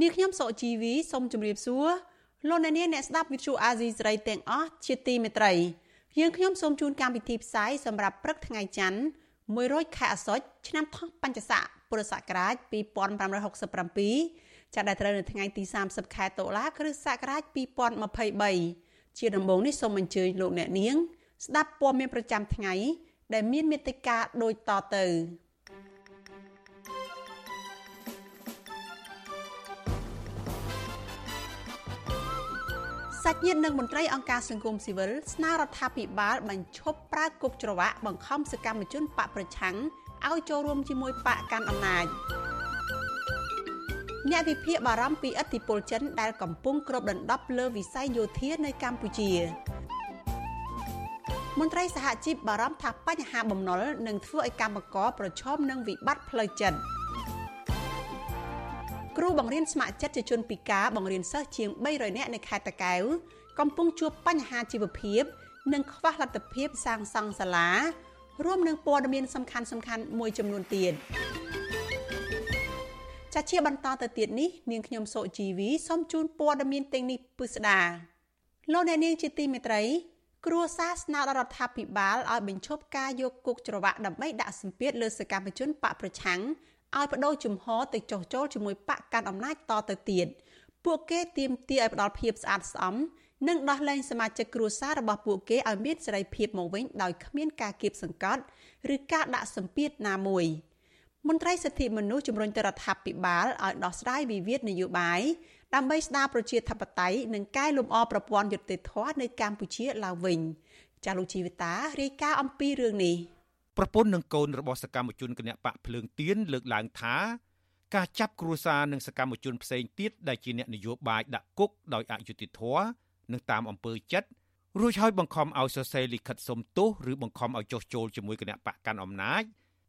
នាងខ្ញុំសុជីវីសូមជម្រាបសួរលោកអ្នកនាងអ្នកស្ដាប់ Vithu Azisari ទាំងអស់ជាទីមេត្រីយើងខ្ញុំសូមជូនកម្មវិធីផ្សាយសម្រាប់ព្រឹកថ្ងៃច័ន្ទ100ខែអាសត់ឆ្នាំថោះបัญចស័កពុរសករាជ2567ចាប់ដែលត្រូវនៅថ្ងៃទី30ខែតុលាគ្រិស្តសករាជ2023ជាដំបូងនេះសូមអញ្ជើញលោកអ្នកនាង ស្ដាប់ព័ត៌មានប្រចាំថ្ងៃ ដែលមានមេត្តាដូចតទៅ សាច់ញាតិនិងមន្ត្រីអង្គការសង្គមស៊ីវិលស្នើរដ្ឋាភិបាលបញ្ឈប់ប្រើគុកច្រវាក់បង្ខំសកម្មជនបកប្រឆាំងឲ្យចូលរួមជាមួយបកកាន់អំណាចអ្នកវិភាគបារម្ភពីឥទ្ធិពលចិនដែលកំពុងគ្របដណ្ដប់លើវិស័យយោធានៅកម្ពុជាមន្ត្រីសហជីពបារម្ភថាបញ្ហាបំណុលនឹងធ្វើឲ្យកម្មករប្រឈមនឹងវិបត្តិផ្លូវចិត្ត គ្រូបង្រៀនស្ម័គ្រចិត្តជាជនពិការបង្រៀនសិស្សជាង300នាក់នៅខេត្តតាកែវកំពុងជួបបញ្ហាជីវភាព និងខ្វះលទ្ធភាពសាងសង់សាលា រួមនឹងព័ត៌មានសំខាន់សំខាន់មួយចំនួនទៀតចាជាបន្តទៅទៀតនេះនាងខ្ញុំសុជីវីសូមជូនព័ត៌មានទាំងនេះពិស្ដាលោកអ្នកនាងជាទីមេត្រីគ្រួសារស្នើដល់រដ្ឋាភិបាលឲ្យបញ្ឈប់ការយកគុកច្រវាក់ដើម្បីដាក់សម្ពាធលើសកម្មជនបកប្រឆាំង ឲ្យបដូរជំហរទៅចុះចូលជាមួយបកកាន់អំណាចតទៅទៀតពួកគេទាមទារឲ្យផ្ដល់ភាពស្អាតស្អំនិងដោះលែងសមាជិកគ្រួសាររបស់ពួកគេឲ្យមានសេរីភាពមកវិញដោយគ្មានការគៀបសង្កត់ឬការដាក់សម្ពាធណាមួយមន្ត្រីសិទ្ធិមនុស្សជំរុញទៅរដ្ឋាភិបាលឲ្យដោះស្រាយវិវាទនយោបាយដើម្បីស្ដារប្រជាធិបតេយ្យនិងកែលម្អប្រព័ន្ធយុត្តិធម៌នៅកម្ពុជាឡើងវិញចាលោកជីវិតារាយការណ៍អំពីរឿងនេះ ប្រពន្ធនិងកូនរបស់សកម្មជនគណៈបកភ្លើងទៀនលើកឡើងថាការចាប់គ្រួសារនិងសកម្មជនផ្សេងទៀតដែលជាអ្នកនយោបាយដាក់គុកដោយអយុត្តិធម៌និងតាមអំពើចិត្តរួចហើយបង្ខំឲ្យសរសេរលិខិតសុំទោសឬបង្ខំឲ្យចុះចូលជាមួយគណៈបកកាន់អំណាច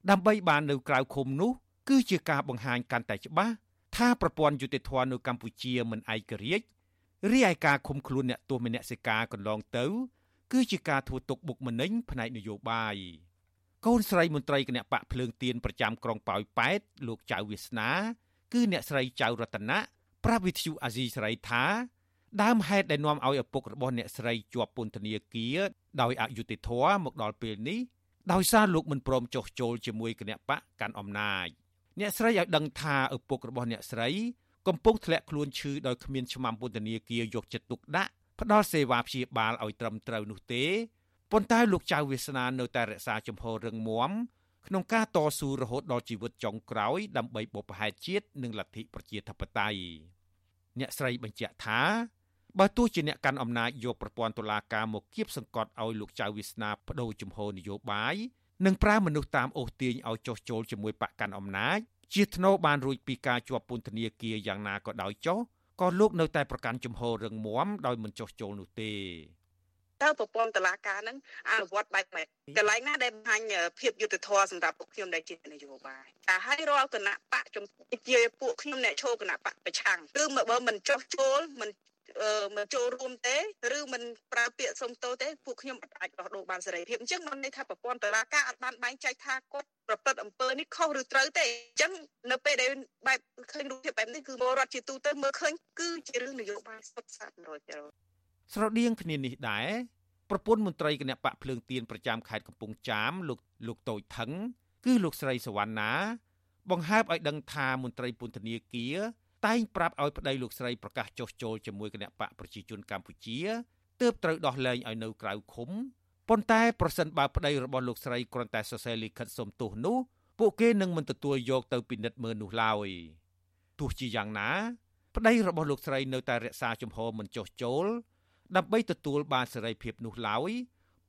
ដើម្បីបាននៅក្រៅឃុំនោះ គឺជាការបង្ហាញកាន់តែច្បាស់ថាប្រព័ន្ធយុតិធធម៌នៅកម្ពុជាមិនឯករាជ្យរីឯការឃុំខ្លួនអ្នកទោសមនសិការកន្លងទៅ គឺជាការធ្វើទុកបុកម្នេញផ្នែកនយោបាយ កូនស្រីមន្ត្រីគណៈបកភ្លើងទៀនប្រចាំក្រុងប៉ោយប៉ែតលោកចៅវាសនា គឺអ្នកស្រីចៅរតនៈប្រាប់វិទ្យុអាស៊ីសេរីថាដើមហេតុដែលនាំឲ្យឪពុករបស់អ្នកស្រីជាប់ពន្ធនាគារដោយអយុត្តិធម៌មកដល់ពេលនេះដោយសារលោកមិនព្រមចុះចូលជាមួយគណៈបកកាន់អំណាចអ្នកស្រីឲ្យដឹងថាឪពុករបស់អ្នកស្រីកំពុងធ្លាក់ខ្លួនឈឺដោយគ្មានឆ្មាំពន្ធនាគារយកចិត្តទុកដាក់ផ្ដល់សេវាព្យាបាលឲ្យត្រឹមត្រូវនោះទេ ប៉ុន្តែលោកចៅវាសនានៅតែរក្សាជំហររឹងមាំក្នុងការតស៊ូរហូតដល់ជីវិតចុងក្រោយដើម្បីបុព្វហេតុជាតិនិងលទ្ធិប្រជាធិបតេយ្យអ្នកស្រីបញ្ជាក់ថាបើទោះជាអ្នកកាន់អំណាចយកប្រព័ន្ធតុលាការមកគៀបសង្កត់ឲ្យលោកចៅវាសនាបដូរជំហរនយោបាយនិងប្រើមនុស្សតាមអូសទាញឲ្យចុះចូលជាមួយបកកាន់អំណាចជាធ្នូបានរួចពីការជាប់ពន្ធនាគារយ៉ាងណាក៏ដោយចុះក៏លោកនៅតែប្រកាន់ជំហររឹងមាំដោយមិនចុះចូលនោះទេ តើប្រព័ន្ធតឡាការហ្នឹងអនុវត្តបែបម៉េចកន្លែងណាដែលបង្ហាញភាពយុត្តិធម៌សម្រាប់ពួកខ្ញុំដែលជានយោបាយតែឲ្យរាល់គណៈបកជំជាពួកខ្ញុំអ្នកឈោគណៈបកប្រឆាំងគឺបើមិនចោះចូលមិនមិនចូលរួមទេឬមិនប្រើពាក្យសុំទោសទេពួកខ្ញុំអាចដោះដូរបានសេរីភាពអញ្ចឹងមិនន័យថាប្រព័ន្ធតុលាការអត់បានបែងចែកថាគាត់ប្រព្រឹត្តអំពើនេះខុសឬត្រូវទេអញ្ចឹងនៅពេលដែលបែបឃើញរូបភាពបែបនេះគឺពលរដ្ឋជាទូទៅមើលឃើញគឺជារឿងនយោបាយសុទ្ធសាធ100% ស្រដៀងគ្នានេះដែរប្រពន្ធមន្ត្រីគណៈបកភ្លើងទៀនប្រចាំខេត្តកំពង់ចាមលោកលោកតូចថងគឺលោកស្រីសវណ្ណា បង្ហើបឲ្យដឹងថាមន្ត្រីពន្ធនាគារតែងប្រាប់ឲ្យប្តីលោកស្រីប្រកាសចុះចូលជាមួយគណៈបកប្រជាជនកម្ពុជាទើបត្រូវដោះលែងឲ្យនៅក្រៅឃុំប៉ុន្តែប្រសិនបើប្តីរបស់លោកស្រីគ្រាន់តែសរសេរលិខិតសុំទោសនោះពួកគេនឹងមិនទទួលយកទៅពិនិត្យមើលនោះឡើយទោះជាយ៉ាងណា ប្តីរបស់លោកស្រីនៅតែរក្សាជំហរមិនចុះចូល ដើម្បីទទួលបានសេរីភាពនោះឡើយ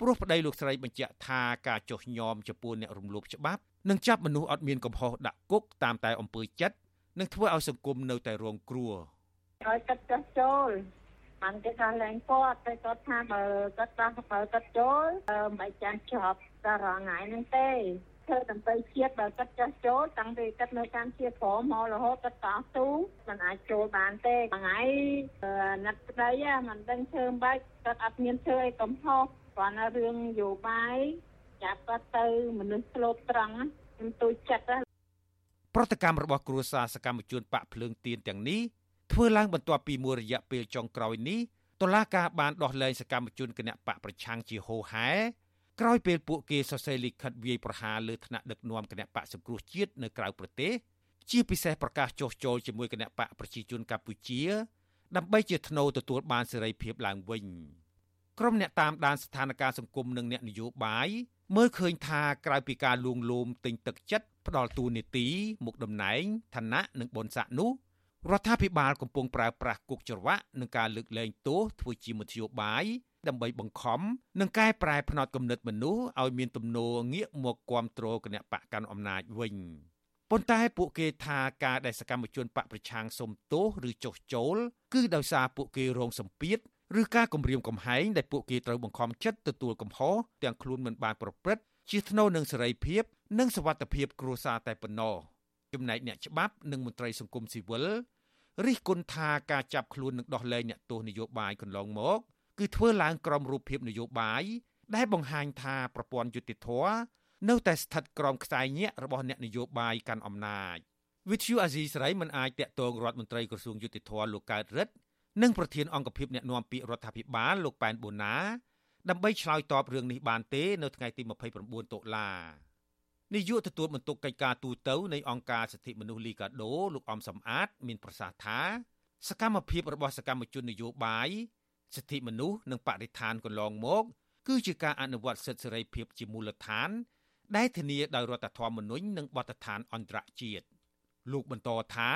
ព្រោះប្តីលោកស្រីបញ្ជាក់ថាការចុះញោមចំពោះអ្នករំលោភច្បាប់និងចាប់មនុស្សអត់មានកំហុសដាក់គុកតាមតែអំពើចិត្តនឹងធ្វើឲ្យសង្គមនៅតែរងគ្រោះឲ្យកាត់ចោះចូលបានគេថាឡើងគាត់តែគាត់ថាបើគាត់ថាបើគាត់ចូលមិនចាំជាប់តារងថ្ងៃហ្នឹងទេ ធ្វើដើម្បីជាតិបើគាត់ចាស់ចូលតាំងពីគាត់នៅតាមជាក្រមមករហូតគាត់តស៊ូមិនអាចចូលបានទេថ្ងៃណាត់ស្ដីមិនដឹងធ្វើបាច់គាត់អត់មានធ្វើអីកំហុសគ្រាន់តែរឿងយោបាយចាប់គាត់ទៅមនុស្សស្លូតត្រង់ខ្ញុំទូចចិត្តប្រតិកម្មរបស់គ្រួសារសកម្មជនបាក់ភ្លើងទៀនទាំងនេះធ្វើឡើងបន្ទាប់ពីមួយរយៈពេលចុងក្រោយនេះតុលាការបានដោះលែងសកម្មជនគណៈបកប្រឆាំងជាហូហែ ក្រោយពេលពួកគេសរសេរលិខិតវាយប្រហារលើថ្នាក់ដឹកនាំគណៈបកសង្គ្រោះជាតិនៅក្រៅប្រទេសជាពិសេសប្រកាសចុះចូលជាមួយគណៈបកប្រជាជនកម្ពុជា ដើម្បីជាថ្នូរទទួលបានសេរីភាពឡើងវិញក្រុមអ្នកតាមដានស្ថានភាពសង្គមនិងអ្នកនយោបាយមើលឃើញថាក្រៅពីការលួងលោមទិញទឹកចិត្តផ្ដាល់ទូនីតិមុខតំណែងឋានៈនិងបុណ្យស័ក្តិនោះរដ្ឋាភិបាលកំពុងប្រើប្រាស់គុកច្រវាក់នឹងការលើកលែងទោសធ្វើជាមធ្យោបាយ ដើម្បីបង្ខំនិងកែប្រែផ្នត់គំនិតមនុស្សឲ្យមានទំនោរងាកមកគ្រប់គ្រងគណៈបកកាន់អំណាចវិញប៉ុន្តែពួកគេថាការដែលសកម្មជនបកប្រឆាំងសុំទោសឬចុះចូល គឺដោយសារពួកគេរងសម្ពាធឬការគំរាមកំហែងដែលពួកគេត្រូវបង្ខំចិត្តទទួលកំហុសទាំងខ្លួនមិនបានប្រព្រឹត្តជាថ្នូវនឹងសេរីភាព និងសវត្ថិភាពគ្រួសារតែប៉ុណ្ណោះចំណែកអ្នកច្បាប់និងមន្ត្រីសង្គមស៊ីវិលរិះគន់ថាការចាប់ខ្លួននិងដោះលែងអ្នកទោសនយោបាយកន្លងមក គឺធ្វើឡើងក្រោមរូបភាពនយោបាយដែលបង្ហាញថាប្រព័ន្ធយុតិធធនៅតែស្ថិតក្រោមខ្សែញាក់របស់អ្នកនយោបាយកាន់អំណាចវិទ្យុអាស៊ីសេរីមិនអាចតាក់ទងរដ្ឋមន្ត្រីក្រសួងយុតិធធលោកកើតរិទ្ធនិងប្រធានអង្គភិបអ្នកណែនាំពាក្យរដ្ឋាភិបាលលោកប៉ែនបូណាដើម្បីឆ្លើយតបរឿងនេះបានទេនៅថ្ងៃទី29តុលានាយកទទួលបន្ទុកកិច្ចការទូតនៃអង្គការសិទ្ធិមនុស្សលីកាដូលោកអំសំអាត មានប្រសាសន៍ថាសកម្មភាពរបស់សកម្មជននយោបាយ សិទ្ធិមនុស្សនិងបរិស្ថានកន្លងមក គឺជាការអនុវត្តសិទ្ធិសេរីភាពជាមូលដ្ឋាន ដែលធានាដោយរដ្ឋធម្មនុញ្ញនិងបទដ្ឋានអន្តរជាតិលោកបន្តថា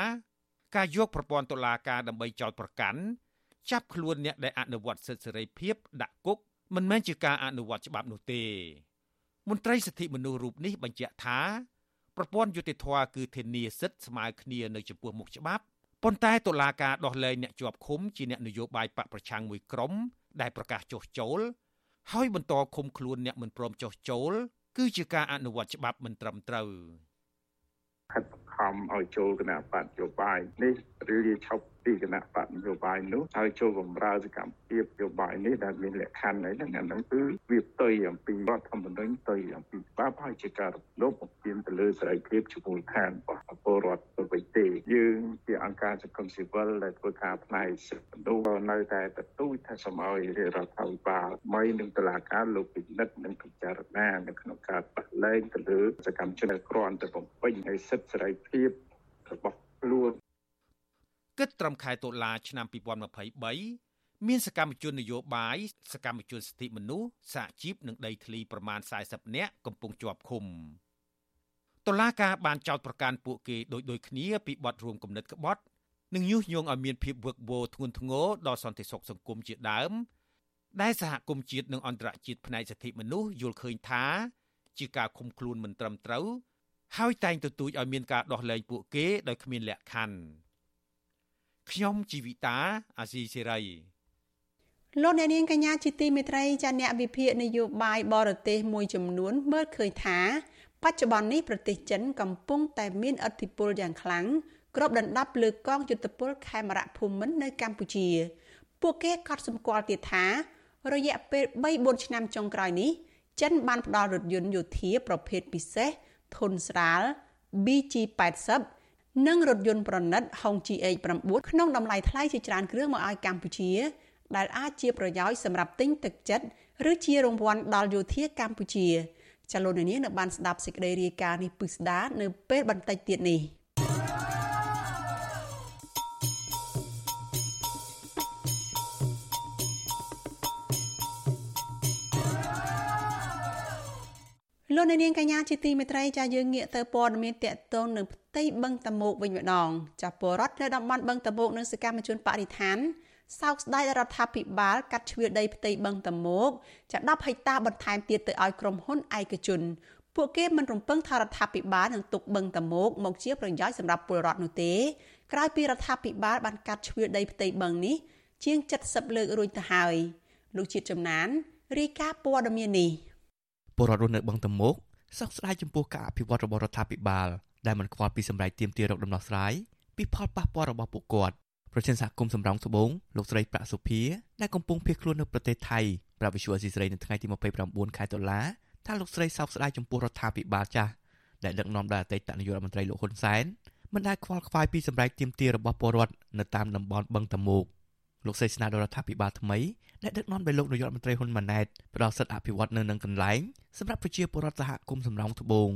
ការយកប្រព័ន្ធតុលាការដើម្បីចោទប្រកាន់ចាប់ខ្លួនអ្នកដែលអនុវត្តសិទ្ធិសេរីភាពដាក់គុកមិនមែនជាការអនុវត្តច្បាប់នោះទេ មន្ត្រីសិទ្ធិមនុស្សរូបនេះបញ្ជាក់ថាប្រព័ន្ធយុតិធធគឺធានាសិទ្ធិស្មើគ្នានៅចំពោះមុខច្បាប់ ប៉ុន្តែតុលាការដោះលែងអ្នកជាប់ឃុំជាអ្នកនយោបាយបកប្រឆាំងមួយក្រុមដែលប្រកាសចុះចូលហើយបន្តឃុំខ្លួនអ្នកមិនព្រមចុះចូលគឺជាការអនុវត្តច្បាប់មិនត្រឹមត្រូវខិតខំឲ្យចូលគណៈបកនយោបាយនេះឬលាឈប់ ពីគណៈបកនយោបាយនោះហើយចូលបម្រើសកម្មភាពនយោបាយនេះដែលមានលក្ខខណ្ឌអីហ្នឹងអាហ្នឹងគឺវាផ្ទុយអំពីរដ្ឋធម្មនុញ្ញផ្ទុយអំពីច្បាប់ហើយជាការរំលោភបំពានទៅលើសេរីភាពជាមូលដ្ឋានរបស់ពលរដ្ឋទៅវិញទេយើងជាអង្គការសង្គមស៊ីវិលដែលធ្វើការផ្នែកសិទ្ធិមនុស្សនៅតែទទូចថាសូមឲ្យរដ្ឋាភិបាលមិននឹងតឡាការលោកពិនិត្យនិងពិចារណានៅក្នុងការបះលែងទៅលើសកម្មជនគ្រាន់តែបំពេញឲ្យសិទ្ធិសេរីភាពរបស់ខ្លួន គិតត្រឹមខែតុលាឆ្នាំ2023មានសកម្មជននយោបាយសកម្មជនសិទ្ធិមនុស្សសហជីពនិងដីធ្លីប្រមាណ40នាក់កំពុងជាប់ឃុំតុលាការបានចោទប្រកាន់ពួកគេដោយដូចគ្នាពីបទរួមគំនិតក្បត់និងញុះញង់ឲ្យមានភាពវឹកវរធ្ងន់ធ្ងរដល់សន្តិសុខសង្គមជាដើមដែលសហគមន៍ជាតិនិងអន្តរជាតិផ្នែកសិទ្ធិមនុស្សយល់ឃើញថាជាការឃុំខ្លួនមិនត្រឹមត្រូវហើយតែងទទូចឲ្យមានការដោះលែងពួកគេដោយគ្មានលក្ខខណ្ឌ ខ្ញុំជីវិតាអាស៊ីសេរីលោកអ្នកនាងកញ្ញាជាទីមេត្រីចាអ្នកវិភាគនយោបាយបរទេសមួយចំនួនមើលឃើញថាបច្ចុប្បន្ននេះប្រទេសចិនកំពុងតែមានឥទ្ធិពលយ៉ាងខ្លាំងគ្របដណ្ដប់លើកងយុទ្ធពលខេមរៈភូមិន្ទនៅកម្ពុជា ពួកគេកត់សម្គាល់ទៀតថា រយៈពេល3-4ឆ្នាំចុងក្រោយនេះចិនបានផ្ដល់រថយន្តយោធាប្រភេទពិសេសធុនស្រាល BG80 និងរថយន្តប្រណិត Hong GH9 ក្នុងតម្លៃថ្លៃជាច្រើនគ្រឿងមកឲ្យកម្ពុជា ដែលអាចជាប្រយោជន៍សម្រាប់ទិញទឹកចិត្តឬជារង្វាន់ដល់យោធាកម្ពុជាចលនានេះនៅបានស្ដាប់សេចក្តីរាយការណ៍នេះពិស្ដានៅពេលបន្តិចទៀតនេះ។ លោកនាងកញ្ញាជាទីមេត្រីចាយើងងាកទៅព័ត៌មានតកតងនឹងផ្ទៃបឹងតមោកវិញម្ដងចាពលរដ្ឋនៅតំបន់បឹងតមោកនិងសកម្មជនបរិស្ថានសោកស្ដាយរដ្ឋាភិបាលកាត់ជ្រឿដីផ្ទៃបឹងតមោកចា10ហិកតាបន្ថែមទៀតទៅឲ្យក្រុមហ៊ុនឯកជនពួកគេមិនរំពឹងថារដ្ឋាភិបាលនឹងទុកបឹងតមោកមកជាប្រយោជន៍សម្រាប់ពលរដ្ឋនោះទេក្រោយពីរដ្ឋាភិបាលបានកាត់ជ្រឿដីផ្ទៃបឹងនេះជាង70លើករួចទៅហើយលោកជាតិចំណានរាយការណ៍ព័ត៌មាននេះ ពលរដ្ឋរស់នៅបឹងតមោកសោកស្ដាយចំពោះការអភិវឌ្ឍរបស់រដ្ឋាភិបាលដែលមិនខ្វល់ពីសម្រេចទាមទាររកដំណោះស្រាយពីផលប៉ះពាល់របស់ពួកគាត់ប្រធានសហគមន៍សំរោងត្បូងលោកស្រីប្រាក់សុភាដែលកំពុងភៀសខ្លួននៅប្រទេសថៃប្រាប់វិសុវអសីស្រីនៅថ្ងៃទី29ខែតុលាថាលោកស្រីសោកស្ដាយចំពោះរដ្ឋាភិបាលចាស់ដែលដឹកនាំដោយអតីតនាយករដ្ឋមន្ត្រីលោកហ៊ុនសែនមិនដែលខ្វល់ខ្វាយពីសម្រេចទាមទាររបស់ពលរដ្ឋនៅតាមតំបន់បឹងតមោកលោកស្រីស្នើដល់រដ្ឋាភិបាលថ្មី ដែលដឹកនាំដោយលោកនាយករដ្ឋមន្ត្រីហ៊ុនម៉ាណែតផ្ដល់សិទ្ធិអភិវឌ្ឍនៅនឹងកន្លែងសម្រាប់ប្រជាពលរដ្ឋសហគមន៍សំរោងត្បូង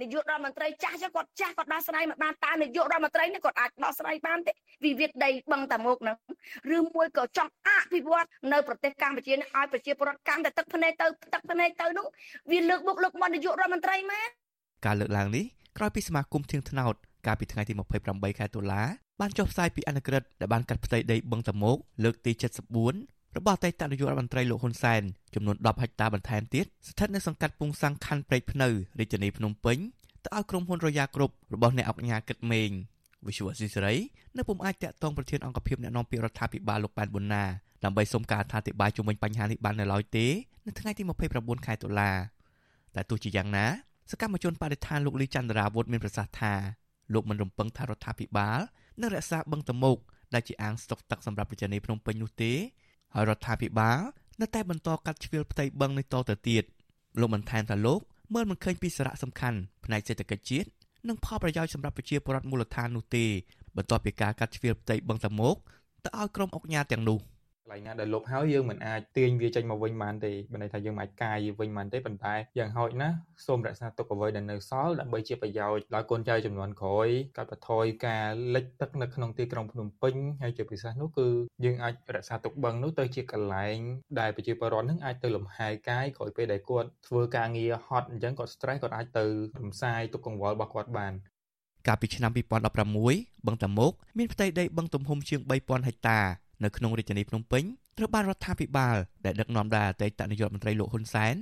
នាយករដ្ឋមន្ត្រីចាស់ចឹងគាត់ចាស់គាត់ដោះស្រាយមិនបានតើនាយករដ្ឋមន្ត្រីនេះគាត់អាចដោះស្រាយបានទេវិវាទដីបឹងតាមុកហ្នឹងឬមួយក៏ចង់អភិវឌ្ឍនៅប្រទេសកម្ពុជានេះឲ្យប្រជាពលរដ្ឋកាន់តែទឹកភ្នែកទៅទឹកភ្នែកទៅនោះវាលើកមុខលើកមាត់នាយករដ្ឋមន្ត្រីមែនការលើកឡើងនេះក្រោយពីសមាគមធៀងថ្នោតកាលពីថ្ងៃទី28ខែតុលាបានចុះផ្សាយពីអនុក្រឹត្យដែលបានកាត់ផ្ទៃដីបឹងតាមុកលើកទី74 របស់អតីតនាយករដ្ឋមន្ត្រីលោកហ៊ុនសែនចំនួន10ហិកតាបន្ថែមទៀតស្ថិតនៅសង្កាត់ពុងសាំងខណ្ឌព្រែកភ្នៅរាជធានីភ្នំពេញទៅឲ្យក្រុមហ៊ុនរយ៉ាគ្រប់របស់អ្នកអង្គការគិតមេងវិសុវស៊ីសេរីនៅពុំអាចតាក់ទងប្រធានអង្គភិបអ្នកនាំពាក្យរដ្ឋាភិបាលលោកប៉ែនប៊ុនណាដើម្បីសុំការអធិប្បាយជុំវិញបញ្ហានេះបាននៅឡើយទេនៅថ្ងៃទី29ខែតុលាតែទោះជាយ៉ាងណាសកម្មជនបដិឋានលោកលីចន្ទរាវុធមានប្រសាសន៍ថាលោកមិនរំពឹងថារដ្ឋាភិបាលនឹងរក្សាបឹងតមោកដែលជាអាងស្តុកទឹកសម្រាប់ប្រជាជនភ្នំពេញនោះទេ ហើយរដ្ឋាភិបាលនៅតែបន្តកាត់ជ្រៀលផ្ទៃបឹងនេះតទៅទៀតលោកបានថែមថាលោកមើលមិនឃើញពីសារៈសំខាន់ផ្នែកសេដ្ឋកិច្ចជាតិនិងផលប្រយោជន៍សម្រាប់ប្រជាពលរដ្ឋមូលដ្ឋាននោះទេបន្ទាប់ពីការកាត់ជ្រៀលផ្ទៃបឹងតមោកទៅឲ្យក្រុមអង្គការទាំងនោះ។ ន្លែងណាដែលលុបហើយយើងមិនអាចទាញវាចេញមកវិញបានទេបើន័យថាយើងមិនអាចកាយវាវិញបានទេប៉ុន្តែយ៉ាងហោចណាស់សូមរក្សាទុកអ្វីដែលនៅសល់ដើម្បីជាប្រយោជន៍ដល់កូនចៅចំនួនក្រោយកាត់បន្ថយការលិចទឹកនៅក្នុងទីក្រុងភ្នំពេញហើយជាពិសេសនោះគឺយើងអាចរក្សាទុកបឹងនោះទៅជាកន្លែងដែលប្រជាពលរដ្ឋនឹងអាចទៅលំហែកាយក្រោយពេលដែលគាត់ធ្វើការងារហត់អញ្ចឹងគាត់ stress គាត់អាចទៅរំសាយទុកកង្វល់របស់គាត់បានកាលពីឆ្នាំ2016បឹងតាមុកមានផ្ទៃដីបឹងទំហំជាង3000ហិកតា នៅក្នុងរាជធានីភ្នំពេញត្រូវបានរដ្ឋាភិបាលដែលដឹកនាំដោយអតីតនាយករដ្ឋមន្ត្រីលោកហ៊ុនសែន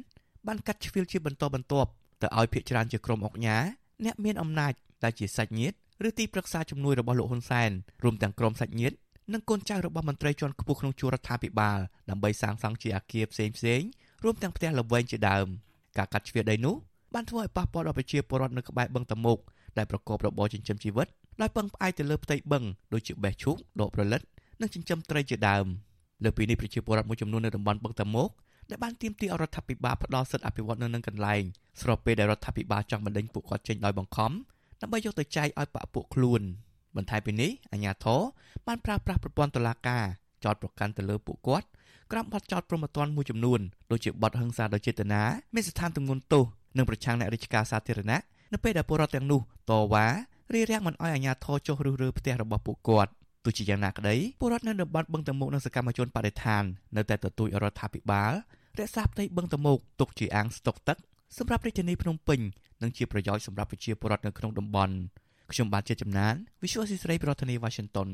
បានកាត់ជ្រៀលជាបន្តបន្ទាប់ទៅឲ្យភាគច្រើនជាក្រុមអង្គការអ្នកមានអំណាចដែលជាសាច់ញាតិឬទីប្រឹក្សាជំនួយរបស់លោកហ៊ុនសែនរួមទាំងក្រុមសាច់ញាតិនិងកូនចៅរបស់មន្ត្រីជាន់ខ្ពស់ក្នុងជួររដ្ឋាភិបាលដើម្បីសាងសង់ជាអគារផ្សេងផ្សេងរួមទាំងផ្ទះល្វែងជាដើមការកាត់ជ្រៀលដីនោះបានធ្វើឲ្យប៉ះពាល់ដល់ប្រជាពលរដ្ឋនៅក្បែរបឹងតមុកដែលប្រកបរបរចិញ្ចឹមជីវិតដោយពឹងផ្អែកទៅលើផ្ទៃបឹងដូចជាបេះឈូកដកប្រលិត និងចិញ្ចឹមត្រីជាដើមលើពីនេះប្រជាពលរដ្ឋមួយចំនួននៅតំបន់បឹងតាមុកដែលបានទាមទាររដ្ឋាភិបាលផ្ដល់សិទ្ធិអភិវឌ្ឍនៅនឹងកន្លែងស្របពេលដែលរដ្ឋាភិបាលចង់បណ្ដេញពួកគាត់ចេញដោយបង្ខំដើម្បីយកទៅចែកឲ្យបាក់ពួកខ្លួនបន្ថែមពីនេះអាជ្ញាធរបានប្រើប្រាស់ប្រព័ន្ធតុលាការចោទប្រកាន់ទៅលើពួកគាត់ក្រោមបទចោទប្រមទ័នមួយចំនួនដូចជាបទហិង្សាដោយចេតនាមានស្ថានទម្ងន់ទោសនិងប្រឆាំងអ្នករាជការសាធារណៈនៅពេលដែលពលរដ្ឋទាំងនោះតវ៉ារារាំងមិនឲ្យអាជ្ញាធរចុះរុះរើផ្ទះរបស់ពួកគាត់ ទោះជាយ៉ាងណាក្តីពលរដ្ឋនៅតំបន់បឹងតមុកនិងសកម្មជនបដិឋាននៅតែទទូចរដ្ឋាភិបាលរក្សាផ្ទៃបឹងតមុកទុកជាអាងស្តុកទឹកសម្រាប់រាជធានីភ្នំពេញនិងជាប្រយោជន៍សម្រាប់ប្រជាពលរដ្ឋនៅក្នុងតំបន់ខ្ញុំបាទជាចំណាន Visual Society ប្រធានាទី Washington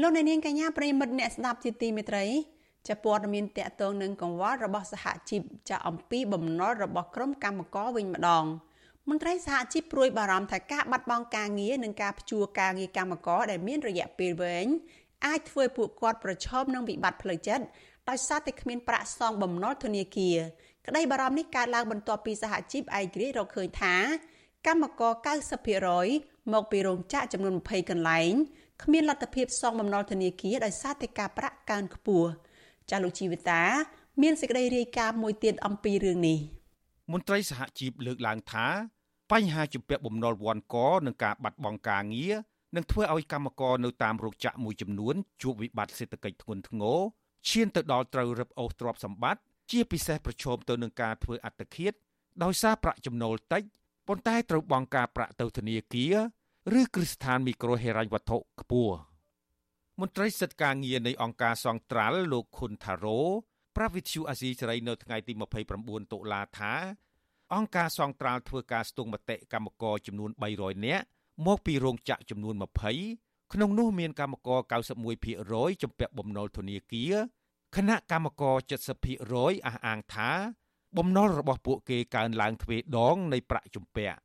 លោកអ្នកនាងកញ្ញាប្រិមិត្តអ្នកស្ដាប់ជាទីមេត្រីចាព័ត៌មានតកតងនឹងកង្វល់របស់សហជីពចាអំពីបំណុលរបស់ក្រុមកម្មករវិញម្ដង។ មន្ត្រីសហជីពព្រួយបារម្ភថាការបាត់បង់ការងារនិងការផ្ជួការងារកម្មករដែលមានរយៈពេលវែងអាចធ្វើឲ្យពួកគាត់ប្រឈមនឹងវិបត្តិផ្លូវចិត្តដោយសារតែគ្មានប្រាក់សងបំណុលធនាគារក្តីបារម្ភនេះកើតឡើងបន្ទាប់ពីសហជីពឯករាជ្យរកឃើញថា កម្មករ90%មកពីរោងចក្រចំនួន20កន្លែងគ្មានលទ្ធភាពសងបំណុលធនាគារដោយសារតែការប្រាក់កើនខ្ពស់ចាលោកជីវិតា មានសេចក្តីរាយការណ៍មួយទៀតអំពីរឿងនេះ មន្ត្រីសហជីពលើកឡើងថាបញ្ហាជំពាក់បំណុលវ័នកនិងការបាត់បង់ការងារនឹងធ្វើឲ្យកម្មករនៅតាមរោងចក្រមួយចំនួនជួបវិបត្តិសេដ្ឋកិច្ចធ្ងន់ធ្ងរឈានទៅដល់ត្រូវរឹបអូសទ្រព្យសម្បត្តិជាពិសេសប្រឈមទៅនឹងការធ្វើអត្តឃាតដោយសារប្រាក់ចំណូលតិចប៉ុន្តែត្រូវបង់ការប្រាក់ទៅធនាគារឬគ្រឹះស្ថានមីក្រូហិរញ្ញវត្ថុខ្ពស់មន្ត្រីសិទ្ធិការងារនៃអង្គការសង្ត្រាល់លោកខុនថារ៉ូ ប្រាវិទ្យូអាស៊ីសេរីនៅថ្ងៃទី29តុលាថាអង្គការសង្ត្រាល់ធ្វើការស្ទង់មតិកម្មករចំនួន300នាក់មកពីរោងចក្រចំនួន20ក្នុងនោះមានកម្មករ91%ជំពាក់បំណុលធនាគារគណៈកម្មករ70%អះអាងថា បំណុលរបស់ពួកគេកើនឡើងទ្វេដងនៃប្រាក់ជំពាក់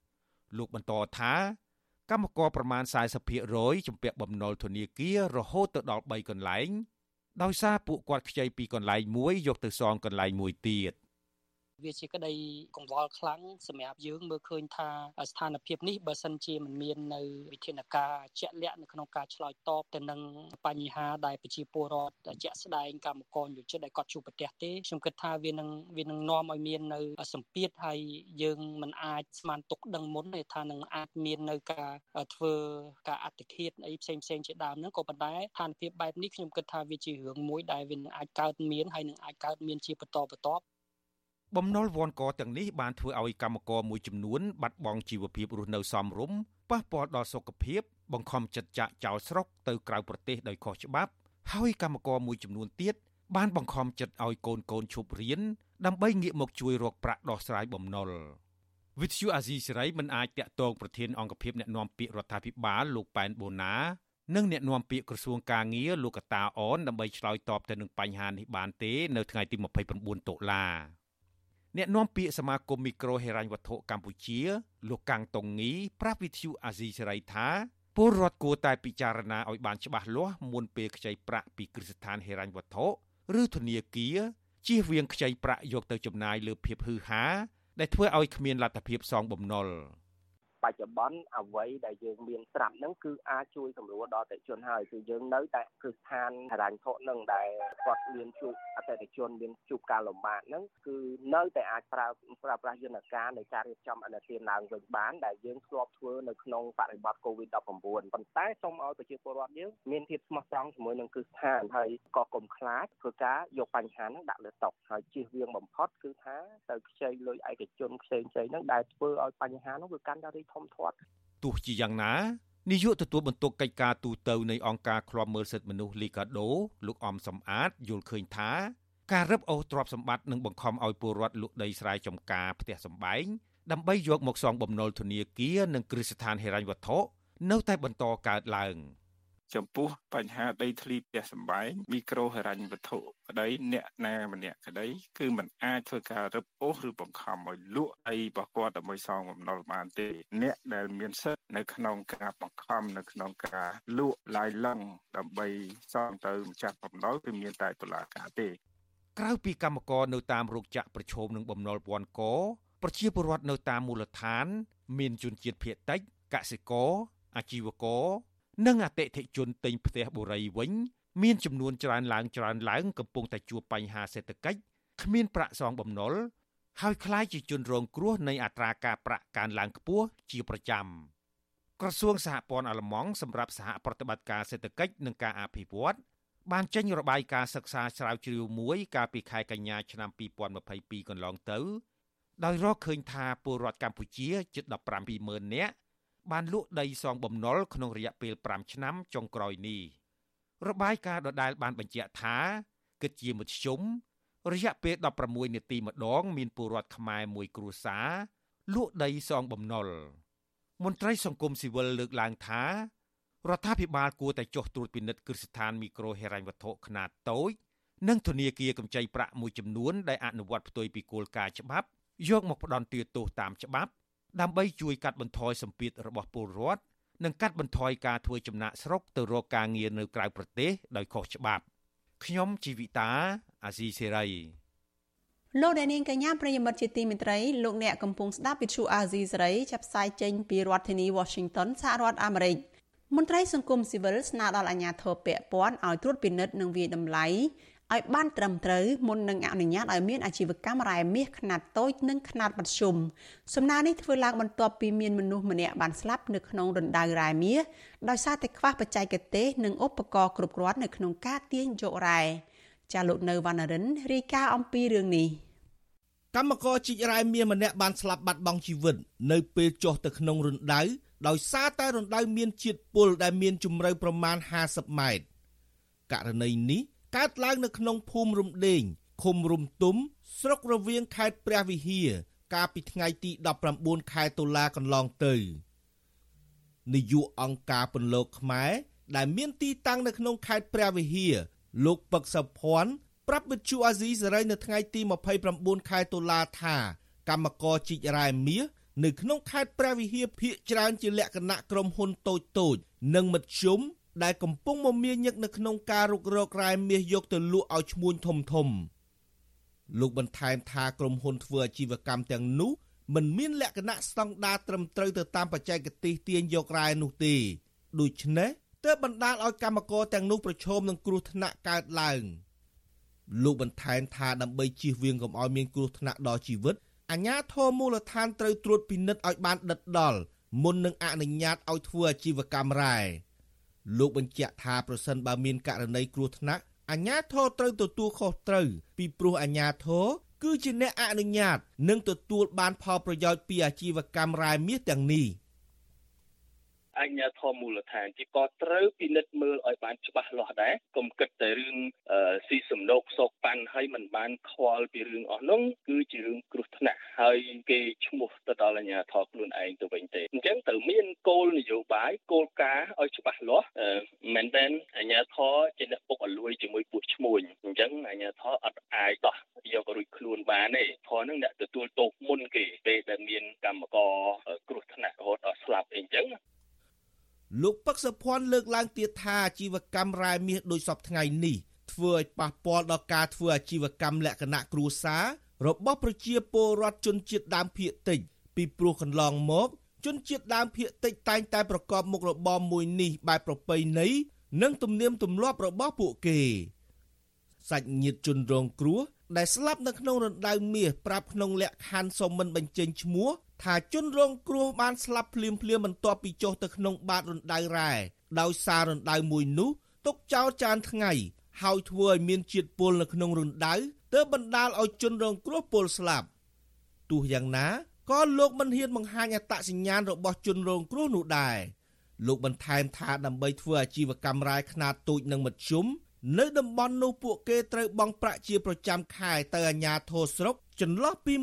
លោកបន្តថាកម្មករប្រមាណ40%ជំពាក់បំណុលធនាគាររហូតទៅដល់3កន្លែង ដោយសារពួកគាត់ខ្ចីពីកន្លែងមួយយកទៅសងកន្លែងមួយទៀត វាជាក្តីកង្វល់ខ្លាំងសម្រាប់យើងមើលឃើញថាស្ថានភាពនេះបើសិនជាមិនមាននៅវិធានការជាក់លាក់នៅក្នុងការឆ្លើយតបទៅនឹងបញ្ហាដែលប្រជាពលរដ្ឋជាក់ស្ដែងកម្មករយុចិត្តដែលគាត់ជួបប្រទះទេខ្ញុំគិតថាវានឹងវានឹងនាំឲ្យមាននៅសម្ពាធហើយយើងមិនអាចស្មានទុកដឹងមុនទេថានឹងអាចមាននៅការធ្វើការអត្តឃាតអីផ្សេងផ្សេងជាដើមហ្នឹងក៏ប៉ុន្តែស្ថានភាពបែបនេះខ្ញុំគិតថាវាជារឿងមួយដែលវានឹងអាចកើតមានហើយនឹងអាចកើតមានជាបន្តបន្ទាប់ បំណុលវ័នកទាំងនេះបានធ្វើឲ្យកម្មករមួយចំនួនបាត់បង់ជីវភាពរស់នៅសមរម្យប៉ះពាល់ដល់សុខភាព បង្ខំចិត្តចាក់ចោលស្រុកទៅក្រៅប្រទេសដោយខុសច្បាប់ ហើយកម្មករមួយចំនួនទៀតបានបង្ខំចិត្តឲ្យកូនកូនឈប់រៀនដើម្បីងាកមកជួយរកប្រាក់ដោះស្រាយបំណុលវិទ្យុអាស៊ីសេរីមិនអាចតាក់ទងប្រធានអង្គភិបអ្នកណែនាំពាក្យរដ្ឋាភិបាលលោកប៉ែនបូណានិងអ្នកណែនាំពាក្យក្រសួងកាងារលោកកតាអនដើម្បីឆ្លើយតបទៅនឹងបញ្ហានេះបានទេ នៅថ្ងៃទី29តុលា អ្នកនាំពាក្យសមាគមមីក្រូហិរញ្ញវត្ថុកម្ពុជា លោកកាំងតុងងីប្រាប់វិទ្យុអាស៊ីសេរីថាពលរដ្ឋគួរតែពិចារណាឲ្យបានច្បាស់លាស់មុនពេលខ្ចីប្រាក់ពីគ្រឹះស្ថានហិរញ្ញវត្ថុឬធនាគារជៀសវាងខ្ចីប្រាក់យកទៅចំណាយលើភាពហឺហាដែលធ្វើឲ្យគ្មានលទ្ធភាពសងបំណុល។ បច្ចុប្បន្នអ្វីដែលយើងមានស្រាប់ហ្នឹងគឺអាចជួយសម្រួលដល់អតិថិជនហើយគឺយើងនៅតែគឺស្ថានហិរញ្ញវត្ថុហ្នឹងដែលគាត់មានជួបអតិថិជនមានជួបការលំបាកហ្នឹងគឺនៅតែអាចប្រើប្រើប្រាស់យន្តការនៃការរៀបចំអនុទានឡើងវិញបានដែលយើងធ្លាប់ធ្វើនៅក្នុងបរិបទ COVID-19 ប៉ុន្តែសូមឲ្យប្រជាពលរដ្ឋយើងមានភាពស្មោះត្រង់ជាមួយនឹងគឺស្ថានហើយក៏កុំខ្លាចធ្វើការយកបញ្ហាហ្នឹងដាក់លើតុហើយជៀសវាងបំផុតគឺថាទៅខ្ចីលុយឯកជនផ្សេងៗហ្នឹងដែលធ្វើឲ្យបញ្ហាហ្នឹងវាកាន់តែរីកធំធាត់ទោះជាយ៉ាងណានាយកទទួលបន្ទុកកិច្ចការទូតនៃអង្គការឃ្លាំមើលសិទ្ធិមនុស្សលីកាដូលោកអំសំអាតយល់ឃើញថាការរឹបអូសទ្រព្យសម្បត្តិនឹងបង្ខំឲ្យពលរដ្ឋលក់ដីស្រែចម្ការផ្ទះសម្បែងដើម្បីយកមកសងបំណុលធនាគារនិងគ្រឹះស្ថានហិរញ្ញវត្ថុនៅតែបន្តកើតឡើង។ ចំពោះបញ្ហាដីធ្លីផ្ទះសម្បែងមីក្រូហិរញ្ញវត្ថុក្តីអ្នកណាម្នាក់ក្តីគឺมันអាចធ្វើការរឹបអូសឬបង្ខំឲ្យលក់ដីរបស់គាត់ដើម្បីសងបំណុលបានទេ អ្នកដែលមានសិទ្ធិនៅក្នុងការបង្ខំនៅក្នុងការលក់ឡាយឡឹងដើម្បីសងទៅម្ចាស់បំណុលគឺមានតែតុលាការទេក្រៅពីកម្មករនៅតាមរោងចក្រប្រឈមនឹងបំណុលពាន់កប្រជាពលរដ្ឋនៅតាមមូលដ្ឋាន មានជនជាតិភៀតតិចកសិករអាជីវករ និងអតិថិជនទិញផ្ទះបុរីវិញមានចំនួនច្រើនឡើងច្រើនឡើងកំពុងតែជួបបញ្ហាសេដ្ឋកិច្ចគ្មានប្រាក់សងបំណុលហើយคล้ายជាជនរងគ្រោះនៃអត្រាការប្រាក់កើនឡើងខ្ពស់ជាប្រចាំក្រសួងសហព័ន្ធអាល្លឺម៉ង់សម្រាប់សហប្រតិបត្តិការសេដ្ឋកិច្ចនិងការអភិវឌ្ឍបានចេញរបាយការណ៍សិក្សាស្រាវជ្រាវមួយកាលពីខែកញ្ញាឆ្នាំ2022កន្លងទៅដោយរកឃើញថាពលរដ្ឋកម្ពុជាជិត150,000នាក់ បានលក់ដីសងបំណុលក្នុងរយៈពេល5ឆ្នាំចុងក្រោយនេះរបាយការណ៍ដដែលបានបញ្ជាក់ថាគិតជាមធ្យមរយៈពេល16នាទីម្ដង មានពលរដ្ឋខ្មែរមួយគ្រួសារលក់ដីសងបំណុលមន្ត្រីសង្គមស៊ីវិលលើកឡើងថារដ្ឋាភិបាលគួរតែចុះត្រួតពិនិត្យគ្រឹះស្ថានមីក្រូហិរញ្ញវត្ថុខ្នាតតូចនិងធនាគារកម្ចីប្រាក់មួយចំនួនដែលអនុវត្តផ្ទុយពីគោលការណ៍ច្បាប់យកមកផ្ដន់ទាទោសតាមច្បាប់ ដើម្បីជួយកាត់បន្ថយសម្ពាធរបស់ពលរដ្ឋនិងកាត់បន្ថយការធ្វើចំណាក់ស្រុកទៅរកការងារនៅក្រៅប្រទេសដោយខុសច្បាប់ខ្ញុំជីវិតាអាស៊ីសេរីលោកអ្នកនាងកញ្ញាប្រិយមិត្តជាទីមេត្រីលោកអ្នកកំពុងស្ដាប់វិទ្យុអាស៊ីសេរីចាប់ផ្សាយចេញពីរដ្ឋធានី Washington សហរដ្ឋអាមេរិកមន្ត្រីសង្គមស៊ីវិលស្នើដល់អាជ្ញាធរពាក់ព័ន្ធឲ្យត្រួតពិនិត្យនិងវាយតម្លៃ ឲ្យបានត្រឹមត្រូវមុននឹងអនុញ្ញាតឲ្យមានអាជីវកម្មរ៉ែមាសខ្នាតតូចនិងខ្នាតមធ្យមសំណើនេះធ្វើឡើងបន្ទាប់ពីមានមនុស្សម្នាក់បានស្លាប់នៅក្នុងរណ្ដៅរ៉ែមាសដោយសារតែខ្វះបច្ចេកទេសនិងឧបករណ៍គ្រប់គ្រាន់នៅក្នុងការទាញយករ៉ែចាលោកនៅវណ្ណរិនរាយការណ៍អំពីរឿងនេះកម្មករជីករ៉ែមាសម្នាក់បានស្លាប់បាត់បង់ជីវិតនៅពេលចុះទៅក្នុងរណ្ដៅដោយសារតែរណ្ដៅមានជាតិពុលដែលមានជម្រៅប្រមាណ50ម៉ែត្រករណីនេះ កើតឡើងនៅក្នុងភូមិរំដេងឃុំរំទុំ ស្រុករវៀងខេត្តព្រះវិហារកាលពីថ្ងៃទី19ខែតុលាកន្លងទៅនាយកអង្គការពន្លកខ្មែរដែលមានទីតាំងនៅក្នុងខេត្តព្រះវិហារលោកពឹកសុភ័ណ្ឌប្រាប់វិទ្យុអាស៊ីសេរីនៅថ្ងៃទី29ខែតុលាថាកម្មករជីករ៉ែមាសនៅក្នុងខេត្តព្រះវិហារភាគច្រើនជាលក្ខណៈក្រុមហ៊ុនតូចតូច និងមធ្យម ដែលកំពុងមមាញឹកនៅក្នុងការរុករករ៉ែមាសយកទៅលក់ឲ្យឈ្មួញធំធំលោកបន្ថែមថាក្រុមហ៊ុនធ្វើអាជីវកម្មទាំងនោះមិនមានលក្ខណៈស្តង់ដារត្រឹមត្រូវទៅតាមបច្ចេកទេសទាញយករ៉ែនោះទេដូច្នេះទើបបណ្ដាលឲ្យកម្មករទាំងនោះប្រឈមនឹងគ្រោះថ្នាក់កើតឡើងលោកបន្ថែមថាដើម្បីជៀសវាងកុំឲ្យមានគ្រោះថ្នាក់ដល់ជីវិតអាជ្ញាធរមូលដ្ឋានត្រូវត្រួតពិនិត្យឲ្យបានដិតដល់មុននឹងអនុញ្ញាតឲ្យធ្វើអាជីវកម្មរ៉ែ លោកបញ្ជាក់ថាប្រសិនបើមានករណីគ្រោះថ្នាក់អាជ្ញាធរត្រូវទទួលខុសត្រូវពីព្រោះអាជ្ញាធរគឺជាអ្នកអនុញ្ញាត និងទទួលបានផលប្រយោជន៍ពីអាជីវកម្មរ៉ែមាសទាំងនេះ។ អញ្ញាធមូលដ្ឋានទីក៏ត្រូវពិនិត្យមើលឲ្យបានច្បាស់លាស់ដែរកុំគិតតែរឿងស៊ីសំណោកសោកប៉ាន់ហើយមិនបានខ្វល់ពីរឿងអស់នោះគឺជារឿងគ្រោះថ្នាក់ហើយគេឈ្មោះទៅដល់អញ្ញាធមខ្លួនឯងទៅវិញទេអញ្ចឹងត្រូវមានគោលនយោបាយគោលការណ៍ឲ្យច្បាស់លាស់មែនតែនអញ្ញាធមជាអ្នកពុកអលួយជាមួយពោះឈ្មួញអញ្ចឹងអញ្ញាធមអត់អាចដោះយករួចខ្លួនបានទេធមនឹងអ្នកទទួលទោសមុនគេពេលដែលមានកម្មករគ្រោះថ្នាក់រហូតដល់ស្លាប់អីអញ្ចឹង លោកពឹកសុភ័ណ្ឌលើកឡើងទៀតថាអាជីវកម្មរ៉ែមាសដូចសពថ្ងៃនេះធ្វើឲ្យប៉ះពាល់ដល់ការធ្វើអាជីវកម្មលក្ខណៈគ្រួសាររបស់ប្រជាពលរដ្ឋជនជាតិដើមភាគតិចពីព្រោះកន្លងមកជនជាតិដើមភាគតិចតែងតែប្រកបមុខរបរមួយនេះបែបប្រពៃណីនិងទំនៀមទម្លាប់របស់ពួកគេសាច់ញាតិជនរងគ្រោះ ដែលស្លាប់នៅក្នុងរណ្ដៅមាសប្រាប់ក្នុងលក្ខខណ្ឌសុំមិនបញ្ចេញឈ្មោះថាជនរងគ្រោះបានស្លាប់ភ្លាមភ្លាមបន្ទាប់ពីចុះទៅក្នុងបាតរណ្ដៅរ៉ែដោយសាររណ្ដៅមួយនោះទុកចោលចានថ្ងៃហើយធ្វើឲ្យមានជាតិពុលនៅក្នុងរណ្ដៅទើបបណ្ដាលឲ្យជនរងគ្រោះពុលស្លាប់ទោះយ៉ាងណាក៏លោកមិនហ៊ានបង្ហាញអត្តសញ្ញាណរបស់ជនរងគ្រោះនោះដែរលោកបន្ថែមថាដើម្បីធ្វើអាជីវកម្មរ៉ែខ្នាតតូចនិងមធ្យម នៅតំបន់នោះពួកគេត្រូវបង់ប្រាក់ជាប្រចាំខែទៅអាជ្ញាធរស្រុកចន្លោះពី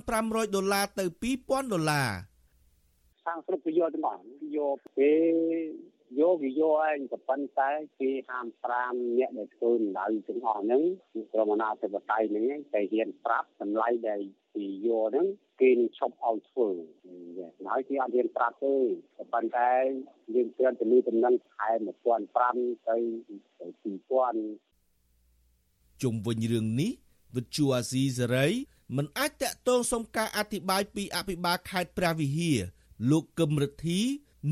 1500ដុល្លារទៅ2000ដុល្លារខាងស្រុកគេយកទាំងអស់យកគេយកវាយកឯងក៏ប៉ុន្តែគេ55អ្នកដែលធ្វើដៅទាំងអស់ហ្នឹងក្រុមអាណាធិបតេយ្យហ្នឹងតែហ៊ានប្រាប់តម្លៃដែលគេយកហ្នឹងគេនឹងឈប់ឲ្យធ្វើហើយគេអត់ហ៊ានប្រាប់ទេក៏ប៉ុន្តែយើងគ្រាន់តែលើតំណែងខែ1500ទៅ 2000ជុំវិញរឿងនេះវិទ្យុអាស៊ីសេរីមិនអាចតាក់ទងសុំការអធិប្បាយពីអភិបាលខេត្តព្រះវិហារលោកកឹមរិទ្ធី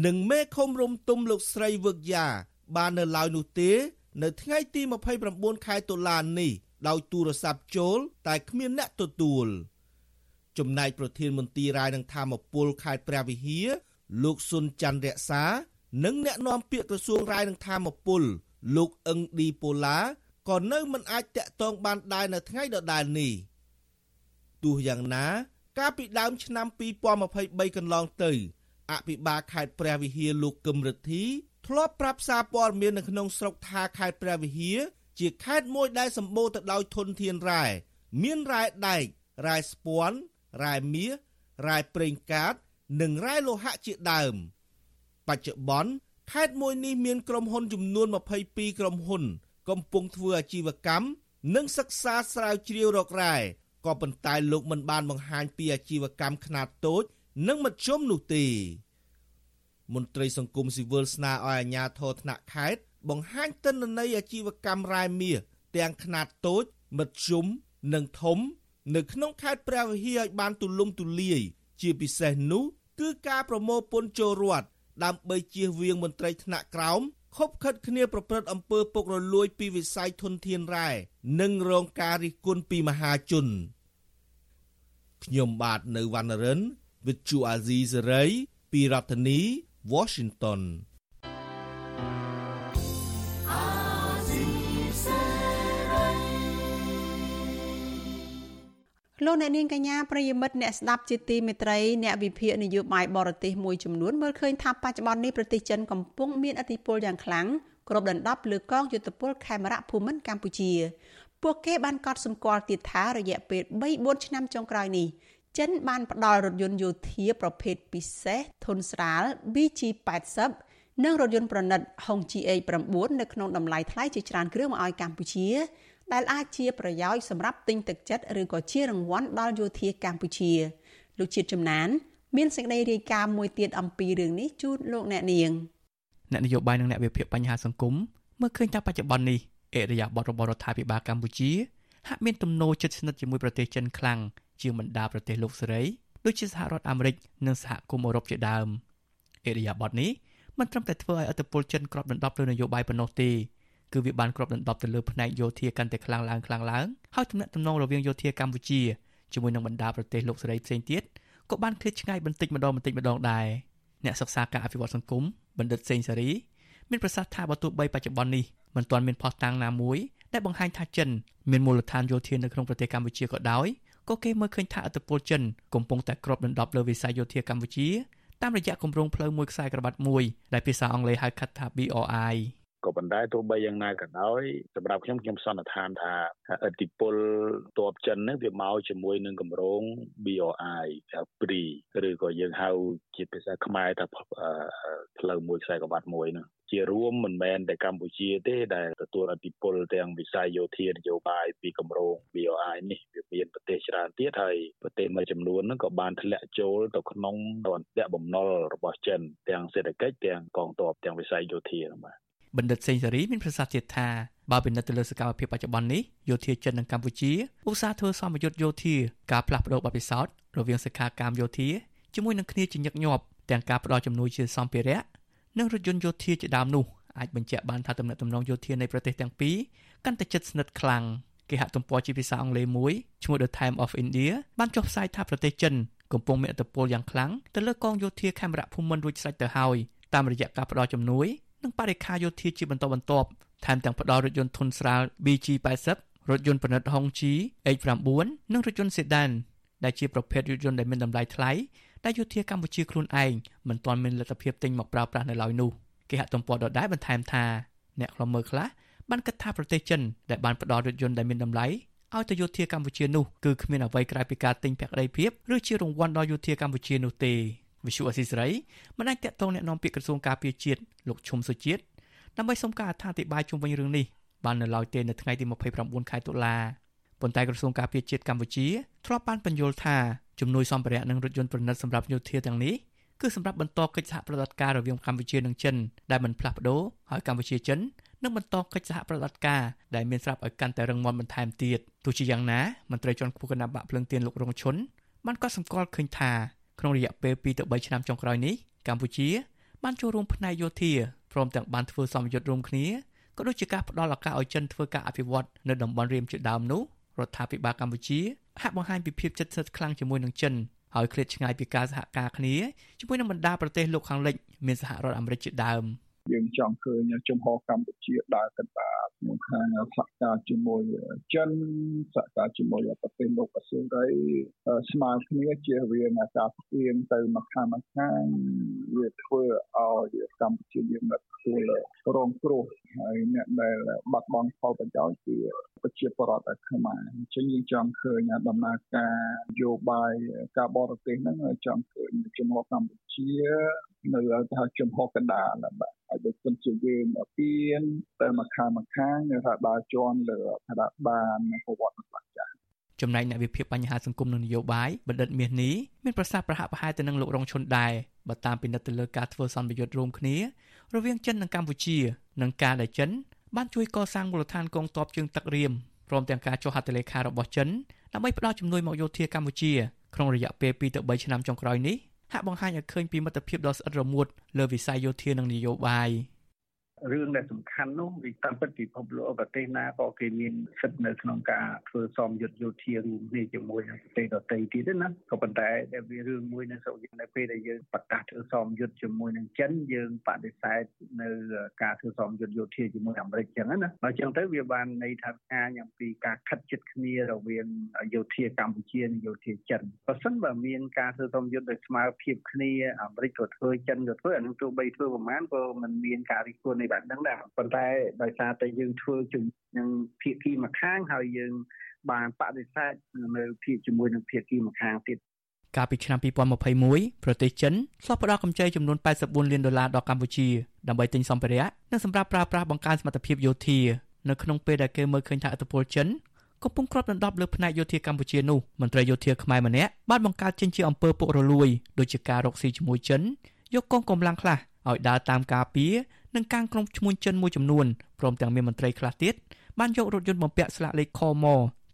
និងមេឃុំរំទុំលោកស្រីវឹកយ៉ាបាននៅឡើយនោះទេ នៅថ្ងៃទី29ខែតុលានេះដោយទូរស័ព្ទចូល តែគ្មានអ្នកទទួលចំណែកប្រធានមន្ទីររាយនឹងធម្មពលខេត្តព្រះវិហារលោកសុនច័ន្ទរក្សា និងអ្នកនាំពាក្យក្រសួងរាយនឹងធម្មពល លោកអឹងឌីប៉ូឡាក៏នៅមិនអាចតាក់ទងបានដែរនៅថ្ងៃដដែលនេះទោះយ៉ាងណា កាលពីដើមឆ្នាំ2023កន្លងទៅអភិបាលខេត្តព្រះវិហារលោកកឹមរិទ្ធីធ្លាប់ប្រាប់សារព័ត៌មាននៅក្នុងស្រុកថាខេត្តព្រះវិហារជាខេត្តមួយដែលសម្បូរទៅដោយធនធានរ៉ែមានរ៉ែដែករ៉ែស្ពាន់រ៉ែមាសរ៉ែប្រេងកាត និងរ៉ែលោហៈជាដើម បច្ចុប្បន្ន ខេត្តមួយនេះមានក្រុមហ៊ុនចំនួន22ក្រុមហ៊ុន កំពុងធ្វើអាជីវកម្មនិងសិក្សាស្រាវជ្រាវរករ៉ែក៏ប៉ុន្តែលោកមិនបានបង្ហាញពីអាជីវកម្មខ្នាតតូច និងមធ្យមនោះទេមន្ត្រីសង្គមស៊ីវិលស្នើឲ្យអាជ្ញាធរថ្នាក់ខេត្តបង្ហាញទិន្នន័យអាជីវកម្មរ៉ែមាសទាំងខ្នាតតូចមធ្យមនិងធំ នៅក្នុងខេត្តព្រះវិហារឲ្យបានទូលំទូលាយជាពិសេសនោះគឺការប្រមូលពន្ធចូលរដ្ឋ ដើម្បីជៀសវាងមន្ត្រីថ្នាក់ក្រោមខົບខិតគ្នាប្រព្រឹត្តអំពើពុករលួយពីវិស័យធនធានរ៉ែនិងរងការរិះគន់ពីមហាជនខ្ញុំបាទនៅវណ្ណរិន With Chu Azizi Saray ពីរដ្ឋធានី Washington លោកអ្នកនាងកញ្ញាប្រិយមិត្តអ្នកស្ដាប់ជាទីមេត្រីអ្នកវិភាគនយោបាយបរទេសមួយចំនួនមើលឃើញថាបច្ចុប្បន្ននេះប្រទេសចិនកំពុងមានឥទ្ធិពលយ៉ាងខ្លាំងគ្របដណ្ដប់លើកងយុទ្ធពលខេមរៈភូមិន្ទកម្ពុជា ពួកគេបានកត់សម្គាល់ទៀតថារយៈពេល3-4ឆ្នាំចុងក្រោយនេះចិនបានផ្ដល់រថយន្តយោធាប្រភេទពិសេសធុនស្រាល BG80 និងរថយន្តប្រណិត Hongji A9 នៅក្នុងតម្លៃថ្លៃជាច្រើនគ្រឿងមកឲ្យកម្ពុជា ដែលអាចជាប្រយោជន៍សម្រាប់ទិញទឹកចិត្តឬក៏ជារង្វាន់ដល់យោធាកម្ពុជាលោកជាតិចំណាន មានសេចក្តីរាយការណ៍មួយទៀតអំពីរឿងនេះជូនលោកអ្នកនាងអ្នកនយោបាយនិងអ្នកវិភាគបញ្ហាសង្គមមើលឃើញថាបច្ចុប្បន្ននេះអេរយាប័តរបស់រដ្ឋាភិបាលកម្ពុជាហាក់មានទំនោរជិតស្និទ្ធជាមួយប្រទេសចិនខ្លាំងជាងបណ្ដាប្រទេសលោកសេរីដូចជាសហរដ្ឋអាមេរិកនិងសហគមន៍អឺរ៉ុបជាដើមអេរយាប័តនេះមិនត្រឹមតែធ្វើឲ្យអធិបុលចិនក្របដណ្ដប់លើនយោបាយប៉ុណ្ណោះទេ គឺវាបានគ្របដណ្ដប់ទៅលើផ្នែកយោធាកាន់តែខ្លាំងឡើងខ្លាំងឡើងហើយទំនាក់ទំនងរវាងយោធាកម្ពុជាជាមួយនឹងបណ្ដាប្រទេសលោកសេរីផ្សេងទៀតក៏បានឃ្លាតឆ្ងាយបន្តិចម្ដងបន្តិចម្ដងដែរអ្នកសិក្សាការអភិវឌ្ឍសង្គមបណ្ឌិតសេងសារីមានប្រសាសន៍ថាបើទោះបីបច្ចុប្បន្ននេះមិនទាន់មានផុសតាំងណាមួយដែលបង្ហាញថាចិនមានមូលដ្ឋានយោធានៅក្នុងប្រទេសកម្ពុជាក៏ដោយក៏គេមើលឃើញថាអធិបតេយ្យចិនកំពុងតែគ្របដណ្ដប់លើវិស័យយោធាកម្ពុជាតាមរយៈគម្រោងផ្លូវមួយខ្សែក្រវ៉ាត់មួយដែលភាសាអង់គ្លេសហៅកាត់ថា BRI ក៏ប៉ុន្តែទោះបីយ៉ាងណាក៏ដោយសម្រាប់ខ្ញុំខ្ញុំសន្និដ្ឋានថាឥទ្ធិពលតបចិនហ្នឹងវាមកជាមួយនឹងកម្រង BRI ហៅ PRI ឬក៏យើងហៅជាភាសាខ្មែរថាផ្លូវមួយខ្សែក្រវ៉ាត់មួយហ្នឹងជារួមមិនមែនតែកម្ពុជាទេដែលទទួលអធិពលទាំងវិស័យយោធានយោបាយពីគម្រោង BRI នេះវាមានប្រទេសច្រើនទៀតហើយប្រទេសមួយចំនួនហ្នឹងក៏បានធ្លាក់ចូលទៅក្នុងអន្តៈបំណុលរបស់ចិនទាំងសេដ្ឋកិច្ចទាំងកងទ័ពទាំងវិស័យយោធាហ្នឹងបាទ បណ្ឌិតសេងសេរីមានប្រសាសន៍ទៀតថាបើពិនិត្យទៅលើសកម្មភាពបច្ចុប្បន្ននេះយោធាចិននិងកម្ពុជាឧស្សាហ៍ធ្វើសមយុទ្ធយោធាការផ្លាស់ប្តូរបទពិសោធន៍រវាងសិក្ខាកាមយោធាជាមួយនឹងគ្នាជាញឹកញាប់ទាំងការផ្តល់ជំនួយជាសម្ភារៈនិងរថយន្តយោធាជាដើមនោះអាចបញ្ជាក់បានថាទំនាក់ទំនងយោធានៃប្រទេសទាំងពីរកាន់តែជិតស្និទ្ធខ្លាំងគេហទំព័រជាភាសាអង់គ្លេសមួយឈ្មោះ The Time of India បានចុះផ្សាយថាប្រទេសចិនកំពុងមានឥទ្ធិពលយ៉ាងខ្លាំងទៅលើកងយោធាខេមរៈភូមិន្ទរួចស្រេចទៅហើយតាមរយៈការផ្តល់ជំនួយ និងបរិការយោធាជាបន្តបន្ទាប់ថែមទាំងផ្តល់រថយន្តធុនស្រាល BG80 រថយន្តប្រណិត Hongqi H9 និងរថយន្ត Sedan ដែលជាប្រភេទរថយន្តដែលមានតម្លៃថ្លៃដែលយោធាកម្ពុជាខ្លួនឯងមិនទាន់មានលទ្ធភាពទិញមកប្រើប្រាស់នៅឡើយនោះគេហទំព័រដដែលបន្ថែមថាអ្នកខ្លមើខ្លះបានគិតថាប្រទេសចិនដែលបានផ្ដល់រថយន្តដែលមានតម្លៃឲ្យទៅយោធាកម្ពុជានោះគឺគ្មានអ្វីក្រៅពីការទិញភក្តីភាពឬជារង្វាន់ដល់យោធាកម្ពុជានោះទេ វិសុអសីស្រីមិនអាចតកតងแนะនាំពាក្យក្រសួងការពារជាតិលោកឈុំសុជាតិដើម្បីសុំការអធិប្បាយជុំវិញរឿងនេះបាននៅឡើយទេនៅថ្ងៃទី29ខែតុលាប៉ុន្តែក្រសួងការពារជាតិកម្ពុជាធ្លាប់បានបញ្យល់ថាជំនួយសម្ភារៈនិងរថយន្តប្រណិតសម្រាប់យោធាទាំងនេះគឺសម្រាប់បន្តកិច្ចសហប្រតិបត្តិការរវាងកម្ពុជានិងចិនដែលមិនផ្លាស់ប្ដូរហើយកម្ពុជាចិននឹងបន្តកិច្ចសហប្រតិបត្តិការដែលមានស្រាប់ឲ្យកាន់តែរឹងមាំបន្ថែមទៀតទោះជាយ៉ាងណាមន្ត្រីជាន់ខ្ពស់គណៈបកភ្លឹងទៀនលោករងឈុនបានកត់សម្គាល់ឃើញថា ក្នុងរយៈពេល2ទៅ3ឆ្នាំចុងក្រោយនេះកម្ពុជាបានចូលរួមផ្នែកយោធាព្រមទាំងបានធ្វើសម្ពយុទ្ធរួមគ្នាក៏ដូចជាការផ្ដល់ឱកាសឲ្យចិនធ្វើការអភិវឌ្ឍនៅតំបន់រៀមជាដើមនោះរដ្ឋាភិបាលកម្ពុជាហាក់បង្ហាញពីភាពជិតស្និទ្ធខ្លាំងជាមួយនឹងចិនហើយឃ្លាតឆ្ងាយពីការសហការគ្នាជាមួយនឹងបណ្ដាប្រទេសលោកខាងលិចមានសហរដ្ឋអាមេរិកជាដើម យើងចង់ឃើញជំហរកម្ពុជាដើរទៅតាមក្នុងខាងសហការជាមួយចិនសហការជាមួយប្រទេសលោកអាស៊ានរីស្មើគ្នាជាវាអ្នកការស្ទៀងទៅមកខាងមកខាងវាធ្វើឲ្យកម្ពុជាមានលទ្ធភាពរងគ្រោះហើយអ្នកដែលបាត់បង់ផលប្រយោជន៍គឺប្រជាពលរដ្ឋខ្មែរអញ្ចឹងយើងចង់ឃើញដំណើរការនយោបាយការបរទេសហ្នឹងចង់ឃើញជំហរកម្ពុជា នៅថាជំហរកណ្ដាលបាទ ហើយដូចជាយើងពៀនទៅមកខាងមកខាងថាដើរជន់លើថាបានប្រវត្តិសាស្ត្រចាស់ចំណែកអ្នកវិភាគបញ្ហាសង្គមនិងនយោបាយបណ្ឌិតមាសនេះមានប្រសាសន៍ប្រហាក់ប្រហែលទៅនឹងលោករងឈុនដែរបើតាមពិនិត្យទៅលើការធ្វើសន្និយុទ្ធរួមគ្នារវាងចិននិងកម្ពុជានិងការដែលចិនបានជួយកសាងមូលដ្ឋានកងទ័ពជើងទឹករៀមព្រមទាំងការចុះហត្ថលេខារបស់ចិនដើម្បីផ្ដល់ជំនួយមកយោធាកម្ពុជាក្នុងរយៈពេល2ទៅ3ឆ្នាំចុងក្រោយនេះ ហាក់បង្ហាញឲ្យឃើញពីមិត្តភាពដ៏ស្អិតរមួតលើវិស័យយោធានិងនយោបាយ។ រឿងដែលសំខាន់នោះវាតាមពិតពិភពលោកប្រទេសណាក៏គេមានសិទ្ធិនៅក្នុងការធ្វើសមយុទ្ធយោធារួមគ្នាជាមួយនឹងប្រទេសដទៃទៀតណាក៏ប៉ុន្តែដែលវារឿងមួយនៅស្រុកយើងនៅពេលដែលយើងប្រកាសធ្វើសមយុទ្ធជាមួយនឹងចិនយើងបដិសេធនៅការធ្វើសមយុទ្ធយោធាជាមួយអាមេរិកចឹងណាអញ្ចឹងទៅវាបានន័យថាអាញអំពីការខិតជិតគ្នារវាងយោធាកម្ពុជានិងយោធាចិនបើសិនបើមានការធ្វើសមយុទ្ធដោយស្មើភាពគ្នាអាមេរិកក៏ធ្វើចិនក៏ធ្វើអានឹងទោះបីធ្វើប្រមាណក៏មិនមានការរិះគន់នៃបែបហ្នឹងដែរប៉ុន្តែដោយសារតែយើងធ្វើជាមួយនឹងភាគីម្ខាងហើយយើងបានបដិសេធនៅភាគជាមួយនឹងភាគីម្ខាងទៀតកាលពីឆ្នាំ2021ប្រទេសចិនឆ្លោះផ្ដល់កម្ចីចំនួន84លានដុល្លារដល់កម្ពុជាដើម្បីទិញសម្ភារៈនិងសម្រាប់ប្រើប្រាស់បង្កើនសមត្ថភាពយោធានៅក្នុងពេលដែលគេមើលឃើញថាឥទ្ធិពលចិនកំពុងគ្របដណ្ដប់លើផ្នែកយោធាកម្ពុជានោះមន្ត្រីយោធាខ្មែរម្នាក់បានបង្កើតចេញជាអំពើពុករលួយដោយជាការរកស៊ីជាមួយចិនយកកងកម្លាំងខ្លះឲ្យដើរតាមការពារ និងកាងក្រុមឈ្មួញចិនមួយចំនួនព្រមទាំងមានមន្ត្រីខ្លះទៀតបានយករថយន្តបំពាក់ស្លាកលេខខម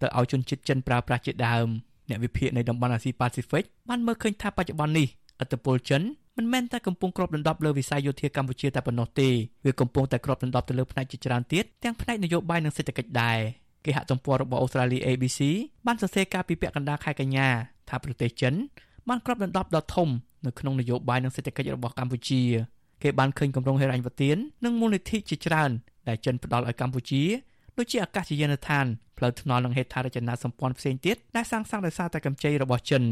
ទៅឲ្យជនជាតិចិនប្រើប្រាស់ជាដើមអ្នកវិភាគនៃតំបន់អាស៊ីប៉ាស៊ីហ្វិកបានមើលឃើញថាបច្ចុប្បន្ននេះអត្តពលចិនមិនមែនតែកំពុងគ្របដណ្ដប់លើវិស័យយោធាកម្ពុជាតែប៉ុណ្ណោះទេវាកំពុងតែគ្របដណ្ដប់ទៅលើផ្នែកជាច្រើនទៀតទាំងផ្នែកនយោបាយនិងសេដ្ឋកិច្ចដែរគេហទំព័ររបស់អូស្ត្រាលី ABC បានសរសេរការពីពាក់កណ្ដាលខែកញ្ញាថាប្រទេសចិនបានគ្របដណ្ដប់ដ៏ធំនៅក្នុងនយោបាយនិងសេដ្ឋកិច្ចរបស់កម្ពុជា គេបានឃើញគម្រោងហិរញ្ញប្បទាននិងមូលនិធិជាច្រើនដែលចិនផ្ដល់ឲ្យកម្ពុជាដូចជាអាកាសយានដ្ឋានផ្លូវថ្នល់និងហេដ្ឋារចនាសម្ព័ន្ធផ្សេងទៀតដែលសាងសង់ដោយសារតែកម្ចីរបស់ចិន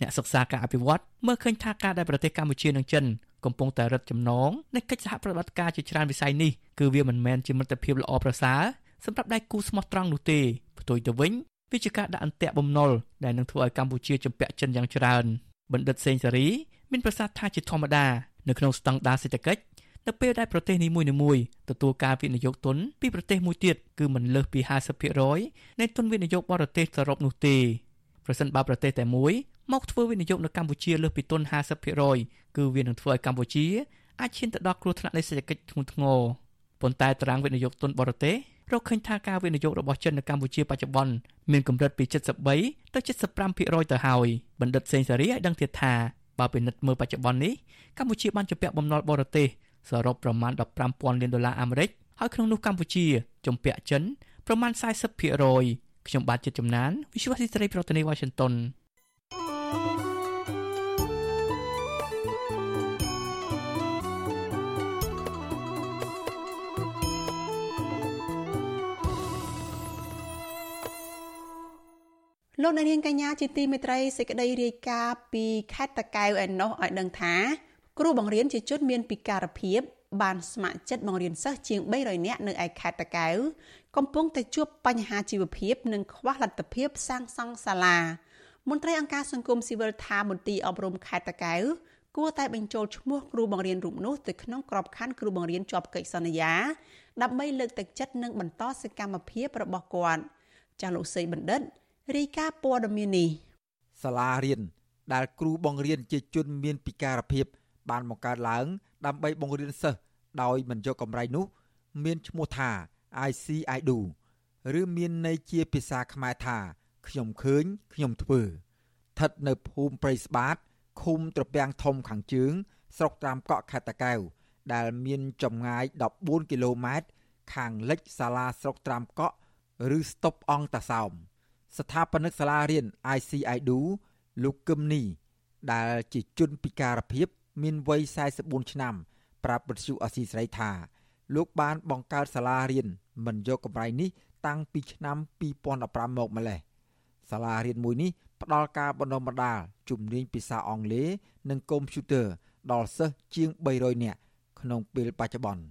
អ្នកសិក្សាការអភិវឌ្ឍមើលឃើញថាការដែលប្រទេសកម្ពុជានិងចិនកំពុងតែរឹតចំណងនៃកិច្ចសហប្រតិបត្តិការជាច្រើនវិស័យនេះគឺវាមិនមែនជាមិត្តភាពល្អប្រសើរសម្រាប់ដៃគូស្មោះត្រង់នោះទេផ្ទុយទៅវិញវាជាការដាក់អន្ទាក់បំណុលដែលនឹងធ្វើឲ្យកម្ពុជាជំពាក់ចិនយ៉ាងច្រើនបណ្ឌិតសេងសេរីមានប្រសាសន៍ថាជាធម្មតា នៅក្នុងស្តង់ដារសេដ្ឋកិច្ចនៅពេលដែលប្រទេសនីមួយៗទទួលការវិនិយោគទុនពីប្រទេសមួយទៀតគឺមិនលើសពី50%នៃទុនវិនិយោគបរទេសសរុបនោះទេប្រសិនបើប្រទេសតែមួយមកធ្វើវិនិយោគនៅកម្ពុជាលើសពីទុន50%គឺវានឹងធ្វើឲ្យកម្ពុជាអាចឈានទៅដល់គ្រោះថ្នាក់នៃសេដ្ឋកិច្ចធ្ងន់ធ្ងរប៉ុន្តែតារាងវិនិយោគទុនបរទេសរកឃើញថាការវិនិយោគរបស់ចិននៅកម្ពុជាបច្ចុប្បន្នមានកម្រិតពី73ទៅ75%ទៅហើយបណ្ឌិតសេងសារីឲ្យដឹងទៀតថា បើពិនិត្យមើលបច្ចុប្បន្ននេះកម្ពុជាបានជំពាក់បំណុលបរទេសសរុបប្រមាណ15,000លានដុល្លារអាមេរិកហើយក្នុងនោះកម្ពុជាជំពាក់ចិនប្រមាណ40%ខ្ញុំបាទជាចំណាន Visual History ប្រធានាទី Washington លោកអ្នកនាងកញ្ញាជាទីមេត្រីសេចក្តីរាយការណ៍ពីខេត្តតាកែវឯណោះឲ្យដឹងថាគ្រូបង្រៀនជាជនមានពិការភាពបានស្ម័គ្រចិត្តបង្រៀនសិស្សជាង300នាក់នៅឯខេត្តតាកែវកំពុងតែជួបបញ្ហាជីវភាពនិងខ្វះលទ្ធភាពសាងសង់សាលាមន្ត្រីអង្គការសង្គមស៊ីវិលថាមន្ទីរអប់រំខេត្តតាកែវគួរតែបញ្ចូលឈ្មោះគ្រូបង្រៀនរូបនោះទៅក្នុងក្របខ័ណ្ឌគ្រូបង្រៀនជាប់កិច្ចសន្យាដើម្បីលើកទឹកចិត្តនិងបន្តសកម្មភាពរបស់គាត់ចាស់លោកសីបណ្ឌិត រាយការណ៍ព័ត៌មាននេះសាលារៀនដែលគ្រូបង្រៀនជាជនមានពិការភាពបានបង្កើតឡើង ដើម្បីបង្រៀនសិស្សដោយមិនយកកម្រៃនោះ មានឈ្មោះថា IC I do ឬមានន័យជាភាសាខ្មែរថា ខ្ញុំឃើញខ្ញុំធ្វើស្ថិតនៅភូមិព្រៃស្បាតឃុំត្រពាំងធំខាងជើង ស្រុកត្រាំកក់ខេត្តតាកែវដែលមានចម្ងាយ14គីឡូម៉ែត្រខាងលិចសាលាស្រុកត្រាំកក់ ឬស្តុបអង្គតាសោម ស្ថាបនិកសាលារៀន ICIDU លោកគឹមនីដែលជាជនពិការភាពមានវ័យ44ឆ្នាំប្រាប់វិទ្យុអស៊ីសេរីថា លោកបានបង្កើតសាលារៀនមិនយកកម្រៃនេះតាំងពីឆ្នាំ2015មកម្លេះសាលារៀនមួយនេះផ្ដល់ការបណ្ដុះបណ្ដាលជំនាញភាសាអង់គ្លេសនិងកុំព្យូទ័រដល់សិស្សជាង300នាក់ក្នុងពេលបច្ចុប្បន្ន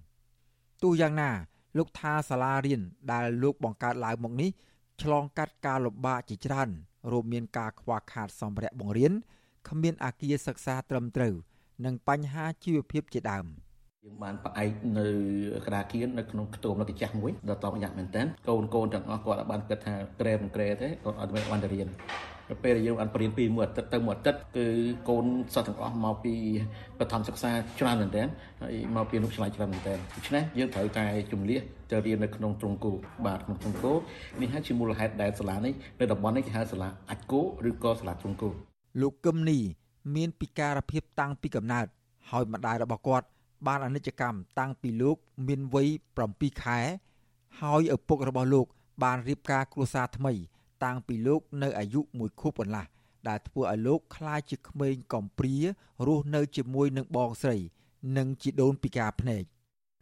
ទោះយ៉ាងណា លោកថាសាលារៀនដែលលោកបង្កើតឡើងមកនេះ ឆ្លងកាត់ការលំបាកជាច្រើនរួមមានការខ្វះខាតសម្ភារៈបង្រៀនគ្មានអាគារសិក្សាត្រឹមត្រូវ និងបញ្ហាជីវភាពជាដើមយើងបានផ្អែកនៅក្តារគៀននៅក្នុងខ្ទមនៅកាចាស់មួយដល់តបយ៉ាងមែនតើកូនកូនទាំងអស់គាត់បានគិតថាក្រែមិនក្រែទេគាត់អត់បានទៅរៀន ទៅពេលដែលយើងបានបរៀនពីមួយអាទិត្យទៅមួយអាទិត្យគឺកូនសិស្សទាំងអស់មកពីបឋមសិក្សាច្រើនមែនទែនហើយមកពីនុឆ្លៃច្រើនមែនទែនដូច្នេះយើងត្រូវតែជំនះទៅរៀននៅក្នុងទ្រង់គោបាទក្នុងទ្រង់គោនេះហើយជាមូលហេតុដែលសាលានេះនៅតំបន់នេះគេហៅសាលាអាចគោឬក៏សាលាទ្រង់គោលោកកឹមនីមានពិការភាពតាំងពីកំណើតហើយម្ដាយរបស់គាត់បានអនិច្ចកម្មតាំងពីលោកមានវ័យ7ខែ ហើយឪពុករបស់លោកបានរៀបការគ្រួសារថ្មី តាំងពីលោកនៅអាយុមួយខួបកន្លះដែលធ្វើឲ្យលោកក្លាយជាក្មេងកំព្រារស់នៅជាមួយនឹងបងស្រី និងជីដូនពិការភ្នែក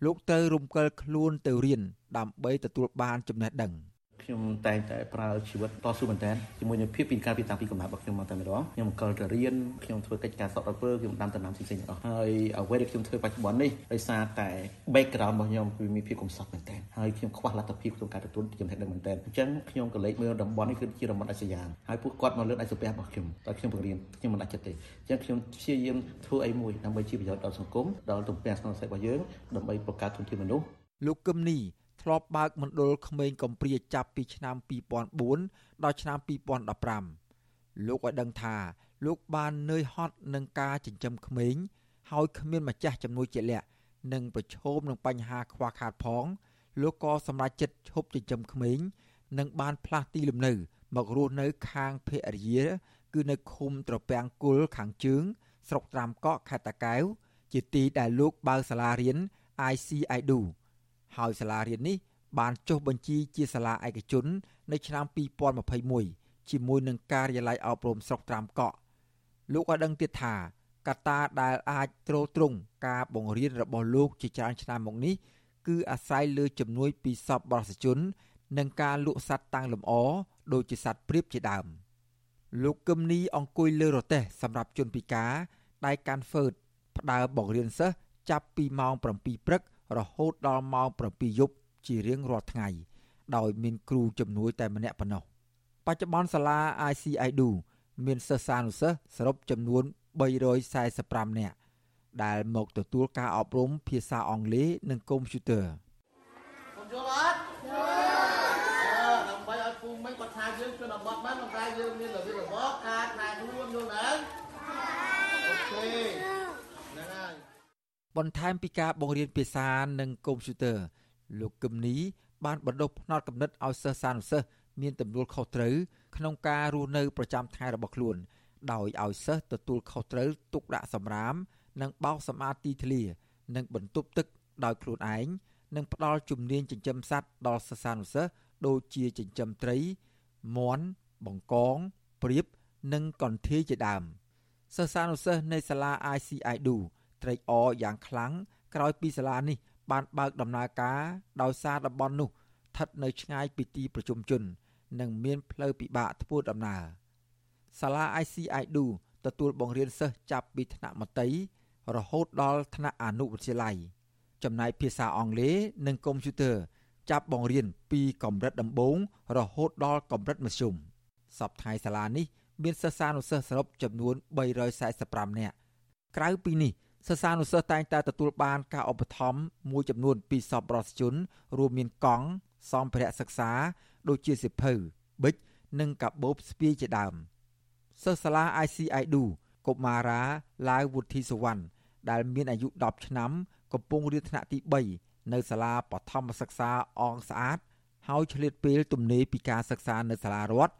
លោកត្រូវរំកិលខ្លួនទៅរៀនដើម្បីទទួលបានចំណេះដឹង។ ខ្ញុំតែងតែប្រើជីវិតតស៊ូមែនតើជាមួយនឹងភាពពីការពីតាំងពីកំណើតរបស់ខ្ញុំមកតែម្ដងខ្ញុំកលទៅរៀនខ្ញុំធ្វើកិច្ចការសពអើខ្ញុំដាំដំណាំផ្សេងៗទាំងអស់ហើយអ្វីដែលខ្ញុំធ្វើបច្ចុប្បន្ននេះដោយសារតែ background របស់ខ្ញុំគឺមានភាពកំសត់មែនតើហើយខ្ញុំខ្វះលទ្ធភាពក្នុងការទទួលចំណេះដឹងមែនតើអញ្ចឹងខ្ញុំក៏លេចមើលតំបន់នេះគឺជាតំបន់អាស៊ានហើយពួកគាត់មកលើកដៃសំពះរបស់ខ្ញុំតែខ្ញុំបង្រៀនខ្ញុំមិនដាច់ចិត្តទេអញ្ចឹងខ្ញុំព្យាយាមធ្វើអីមួយដើម្បីជាប្រយោជន៍ដល់សង្គមដល់ទំពាំងក្នុងសេដ្ឋកិច្ចរបស់យើងដើម្បីបង្កើតធនធានមនុស្សលោកកឹមនី ធ្លាប់បើកមណ្ឌលក្មេងកំព្រាចាប់ពីឆ្នាំ2004ដល់ឆ្នាំ2015លោកឲ្យដឹងថាលោកបាននឿយហត់នឹងការចិញ្ចឹមក្មេងហើយគ្មានម្ចាស់ជំនួយជាក់លាក់និងប្រឈមនឹងបញ្ហាខ្វះខាតផង លោកក៏សម្រេចចិត្តឈប់ចិញ្ចឹមក្មេងនិងបានផ្លាស់ទីលំនៅ មករស់នៅខាងភរិយា គឺនៅឃុំត្រពាំងគុលខាងជើង ស្រុកត្រាំកក់ខេត្តតាកែវជាទីដែលលោកបើកសាលារៀន ICIDU ហើយសាលារៀននេះបានចុះបញ្ជីជាសាលាឯកជន នៅឆ្នាំ2021ជាមួយនឹងការិយាល័យអប់រំស្រុកត្រាំកក់លោកក៏ដឹងទៀតថាកត្តាដែលអាចទ្រទ្រង់ការបង្រៀនរបស់លោកជាច្រើនឆ្នាំមកនេះគឺអាស្រ័យលើជំនួយពីសពបរិសជន និងការលក់សត្វតាំងលម្អដូចជាសត្វព្រាបជាដើមលោកកឹមនីអង្គុយលើរទេះសម្រាប់ជនពិការដៃកាន់ហ្វឺតផ្ដើមបង្រៀនសិស្សចាប់ពីម៉ោង7ព្រឹក រហូតដល់ម៉ោង7យប់ជារៀងរាល់ថ្ងៃដោយមានគ្រូជំនួយតែម្នាក់ប៉ុណ្ណោះបច្ចុប្បន្នសាលា ICIDU មានសិស្សានុសិស្សសរុបចំនួន345នាក់ដែលមកទទួលការអប់រំភាសាអង់គ្លេសនិងកុំព្យូទ័រខ្ញុំយល់អត់យល់ដើម្បីឲ្យពូមិញគាត់ថាយើងជនបទបានប៉ុន្តែយើងមានរបៀបរបបការណែខ្លួនយល់ណាអូខេហ្នឹងហើយ បន្ថែមពីការបង្រៀនភាសានិងកុំព្យូទ័រលោកកឹមនីបានបណ្ដុះផ្នត់គំនិតឲ្យសិស្សានុសិស្សមានទំនួលខុសត្រូវក្នុងការរស់នៅប្រចាំថ្ងៃរបស់ខ្លួន ដោយឲ្យសិស្សទទួលខុសត្រូវទុកដាក់សម្រាម និងបោសសម្អាតទីធ្លា និងបន្ទប់ទឹកដោយខ្លួនឯងនិងផ្ដល់ជំនាញចិញ្ចឹមសត្វដល់សិស្សានុសិស្សដូចជាចិញ្ចឹមត្រីមាន់បង្កងព្រាបនិងកន្ធាយជាដើមសិស្សានុសិស្សនៃសាលា ICIDU ត្រេកអរយ៉ាងខ្លាំងក្រោយពីសាលានេះ បានបើកដំណើរការដោយសារតំបន់នោះស្ថិតនៅឆ្ងាយពីទីប្រជុំជន និងមានផ្លូវពិបាកធ្វើដំណើរសាលា ICIDU ទទួលបង្រៀនសិស្សចាប់ពីថ្នាក់មត្តេយ្យរហូតដល់ថ្នាក់អនុវិទ្យាល័យចំណែកភាសាអង់គ្លេសនិងកុំព្យូទ័រចាប់បង្រៀនពីកម្រិតដំបូងរហូតដល់កម្រិតមធ្យមសពថ្ងៃសាលានេះ មានសិស្សានុសិស្សសរុបចំនួន345នាក់ក្រៅពីនេះ សិស្សានុសិស្សតែងតែទទួលបានការឧបត្ថម្ភមួយចំនួនពីសប្បុរសជនរួមមានកង់សម្ភារៈសិក្សា ដូចជាសិភៅប៊ិចនិងកាបូបស្ពាយជាដើមសិស្សសាលា ICIDU កុមារាឡាវវុធីសវណ្ណដែលមានអាយុ10ឆ្នាំ កំពុងរៀនថ្នាក់ទី3នៅសាលាបឋមសិក្សាអងស្អាត ហើយឆ្លៀតពេលទំនេរពីការសិក្សានៅសាលារដ្ឋ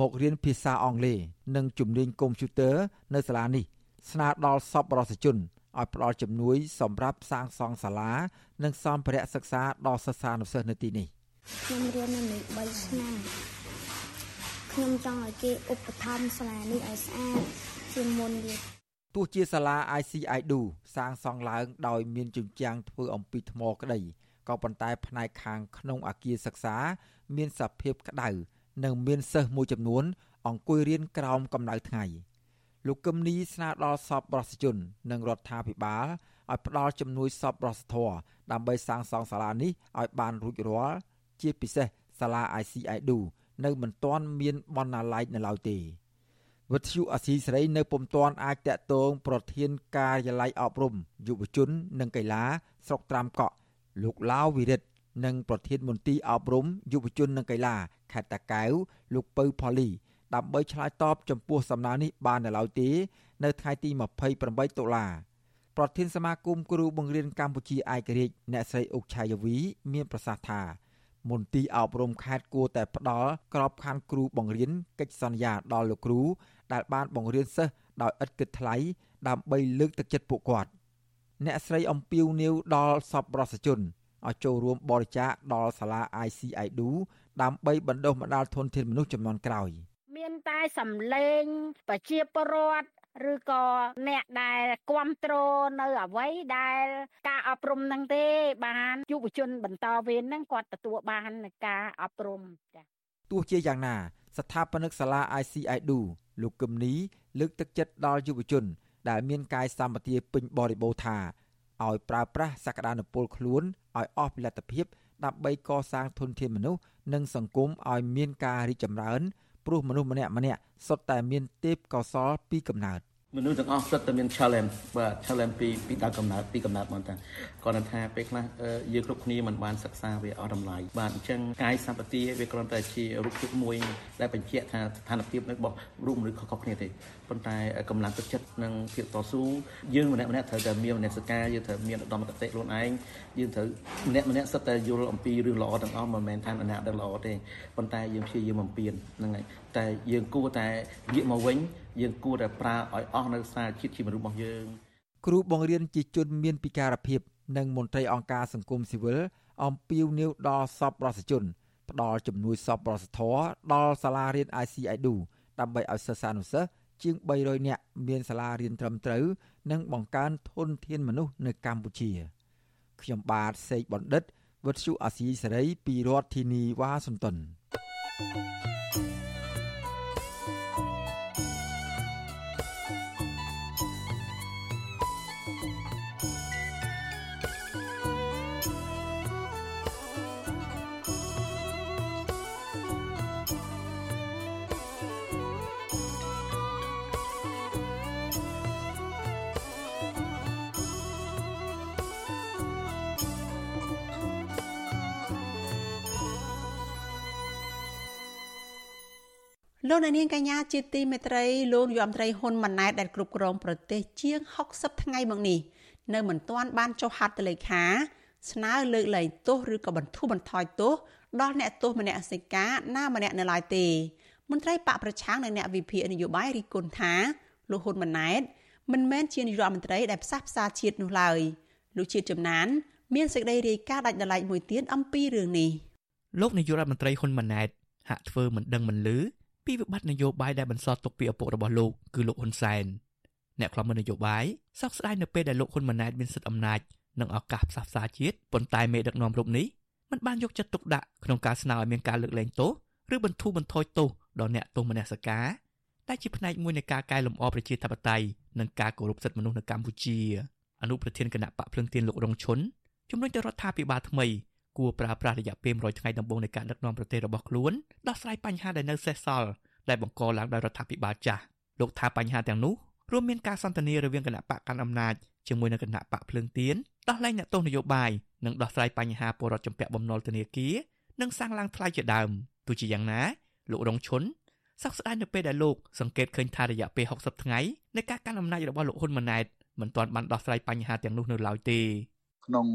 មករៀនភាសាអង់គ្លេសនិងជំនាញកុំព្យូទ័រនៅសាលានេះស្នើដល់សប្បុរសជន ឲ្យផ្ដល់ជំនួយសម្រាប់សាងសង់សាលា និងសម្ភារៈសិក្សាដល់សិស្សានុសិស្សនៅទីនេះខ្ញុំរៀននៅនេះ3ឆ្នាំខ្ញុំចង់ឲ្យគេឧបត្ថម្ភសាលានេះឲ្យស្អាតជាងមុនទៀតទោះជាសាលា ICIDU សាងសង់ឡើងដោយមានជញ្ជាំងធ្វើអំពីថ្មក្តីក៏ប៉ុន្តែផ្នែកខាងក្នុងអគារសិក្សា មានសភាពក្តៅនិងមានសិស្សមួយចំនួន អង្គុយរៀនក្រោមកម្ដៅថ្ងៃ លោកកឹមនីស្នើដល់សពប្រសិជន និងរដ្ឋាភិបាលឲ្យផ្ដល់ជំនួយសពប្រសធរដើម្បីសាងសង់សាលានេះឲ្យបានរួចរាល់ជាពិសេសសាលា ICIDU នៅមិនទាន់មានបណ្ណាល័យនៅឡើយទេវិទ្យុអសីសេរីនៅពុំទាន់អាចតាក់ទងប្រធានការិយាល័យអប់រំយុវជន និងកីឡាស្រុកត្រាំកក់លោកឡាវវិរិទ្ធនិងប្រធានមន្ទីរអប់រំយុវជននិងកីឡាខេត្តតាកែវលោកពៅផូលី ដើម្បីឆ្លើយតបចំពោះសំណើនេះបាននៅឡើយទេនៅថ្ងៃទី28តុលាប្រធានសមាគមគ្រូបង្រៀនកម្ពុជាឯករាជ្យអ្នកស្រីអុកឆាយាវី មានប្រសាសន៍ថាមន្ទីរអប់រំខេត្តគួរតែផ្ដល់ក្របខ័ណ្ឌគ្រូបង្រៀនកិច្ចសន្យាដល់លោកគ្រូ ដែលបានបង្រៀនសិស្សដោយឥតគិតថ្លៃដើម្បីលើកទឹកចិត្តពួកគាត់អ្នកស្រីអំពីវនីវដល់សពរសជនឲ្យចូលរួមបរិច្ចាគដល់សាលា ICIDU ដើម្បីបណ្ដុះបណ្ដាលធនធានមនុស្សចំនួនក្រោយ មានតែសម្លេងប្រជាពលរដ្ឋឬក៏អ្នកដែលគ្រប់គ្រងនៅអ្វីដែលការអប់រំនឹងទេ បានយុវជនបន្តវេននឹងគាត់ទទួលបាននៃការអប់រំចា៎ទោះជាយ៉ាងណា ស្ថាបនិកសាលា ICIDU លោកកឹមនីលើកទឹកចិត្តដល់យុវជន ដែលមានកាយសម្បទាពេញបរិបូរថាឲ្យប្រើប្រាស់សក្តានុពលខ្លួនឲ្យអស់ពីលទ្ធភាពដើម្បីកសាងធនធានមនុស្សនិងសង្គមឲ្យមានការរីកចម្រើន ព្រោះមនុស្សម្នាក់ម្នាក់សុទ្ធតែមានទេពកោសល្យពីកំណើត មនុស្សទាំងអស់សុទ្ធតែមាន challenge បាទ challenge ពីពីដើមកំណើតពីកំណើតមកតាគាត់ថាពេលខ្លះយើងគ្រប់គ្នាមិនបានសិក្សាវាអស់តម្លៃបាទអញ្ចឹងកាយសម្បទាវាគ្រាន់តែជារូបភាពមួយដែលបញ្ជាក់ថាស្ថានភាពរបស់រូបមនុស្សខុសៗគ្នាទេប៉ុន្តែកម្លាំងទឹកចិត្តនិងភាពតស៊ូយើងម្នាក់ម្នាក់ត្រូវតែមានមនសិការយើងត្រូវមានឧត្តមគតិខ្លួនឯងយើងត្រូវម្នាក់ម្នាក់សិតតែយល់អំពីរឿងល្អទាំងអស់មិនមែនថាម្នាក់ដឹងល្អទេប៉ុន្តែយើងព្យាយាមបំពេញហ្នឹងហើយតែយើងគួរតែងាកមកវិញយើងគួរតែប្រើឲ្យអស់នៅសារជាតិជាមនុស្សរបស់យើងគ្រូបង្រៀនជាជនមានពិការភាពនិងមន្ត្រីអង្គការសង្គមស៊ីវិលអំពាវនាវដល់សពរដ្ឋជនផ្ដល់ជំនួយសពរដ្ឋធរដល់សាលារៀន ICIDU ដើម្បីឲ្យសិស្សានុសិស្សជាង300នាក់មានសាលារៀនត្រឹមត្រូវនិងបង្កើនធនធានមនុស្សនៅកម្ពុជា ខ្ញុំបាទសេកបណ្ឌិតវុទ្ធុអាស៊ីសេរីពីរដ្ឋធានីវ៉ាស៊ីនតោន thank you លោកអ្នកនាងកញ្ញាជាទីមេត្រីលោកនាយរដ្ឋមន្ត្រីហ៊ុនម៉ាណែតដែលគ្រប់គ្រងប្រទេសជាង60ថ្ងៃមកនេះនៅមិនទាន់បានចុះហត្ថលេខា ស្នើលើកលែងទោសឬក៏បន្ធូរបន្ថយទោសដល់អ្នកទោសមនសិការណាម្នាក់នៅឡើយទេមន្ត្រីបកប្រឆាំងនិងអ្នកវិភាគនយោបាយរីគុណថាលោកហ៊ុនម៉ាណែតមិនមែនជានាយករដ្ឋមន្ត្រីដែលផ្សះផ្សាជាតិនោះឡើយលោកជាតិចំណាន មានសេចក្តីរាយការណ៍ដាច់ដライមួយទៀតអំពីរឿងនេះលោកនាយករដ្ឋមន្ត្រីហ៊ុនម៉ាណែតហាក់ធ្វើមិនដឹងមិនលឺ ពីវិបត្តិនយោបាយដែលបន្សល់ទុកពីឪពុករបស់លោកគឺលោកហ៊ុនសែនអ្នកខ្លំមើលនយោបាយសោកស្ដាយនៅពេលដែលលោកហ៊ុនម៉ាណែតមានសិទ្ធិអំណាចនិងឱកាសផ្សះផ្សាជាតិប៉ុន្តែមេដឹកនាំរូបនេះមិនបានយកចិត្តទុកដាក់ក្នុងការស្នើឲ្យមានការលើកលែងទោសឬបន្ធូរបន្ថយទោសដល់អ្នកទោសមនសិការដែលជាផ្នែកមួយនៃការកែលម្អប្រជាធិបតេយ្យនិងការគោរពសិទ្ធិមនុស្សនៅកម្ពុជាអនុប្រធានគណៈបកភ្លឹងទៀនលោករងឈុនជំរុញទៅរដ្ឋាភិបាលថ្មី គួរប្រើប្រាស់រយៈពេល100ថ្ងៃដំបូងនៃការដឹកនាំប្រទេសរបស់ខ្លួនដោះស្រាយបញ្ហាដែលនៅសេសសល់ដែលបង្កឡើងដោយរដ្ឋាភិបាលចាស់លោកថាបញ្ហាទាំងនោះរួមមានការសន្ទនារវាងគណៈបកកាន់អំណាចជាមួយនឹងគណៈបកភ្លើងទៀនដោះលែងអ្នកទោសនយោបាយនិងដោះស្រាយបញ្ហាពលរដ្ឋចម្ពាក់បំណុលធនាគារនិងសាងឡើងថ្លៃជាដើមទោះជាយ៉ាងណាលោករងឈុនសោកស្ដាយនៅពេលដែលលោកសង្កេតឃើញថារយៈពេល60ថ្ងៃនៃការកាន់អំណាចរបស់លោកហ៊ុនម៉ាណែតមិនទាន់បានដោះស្រាយបញ្ហាទាំងនោះនៅឡើយទេ ក្នុង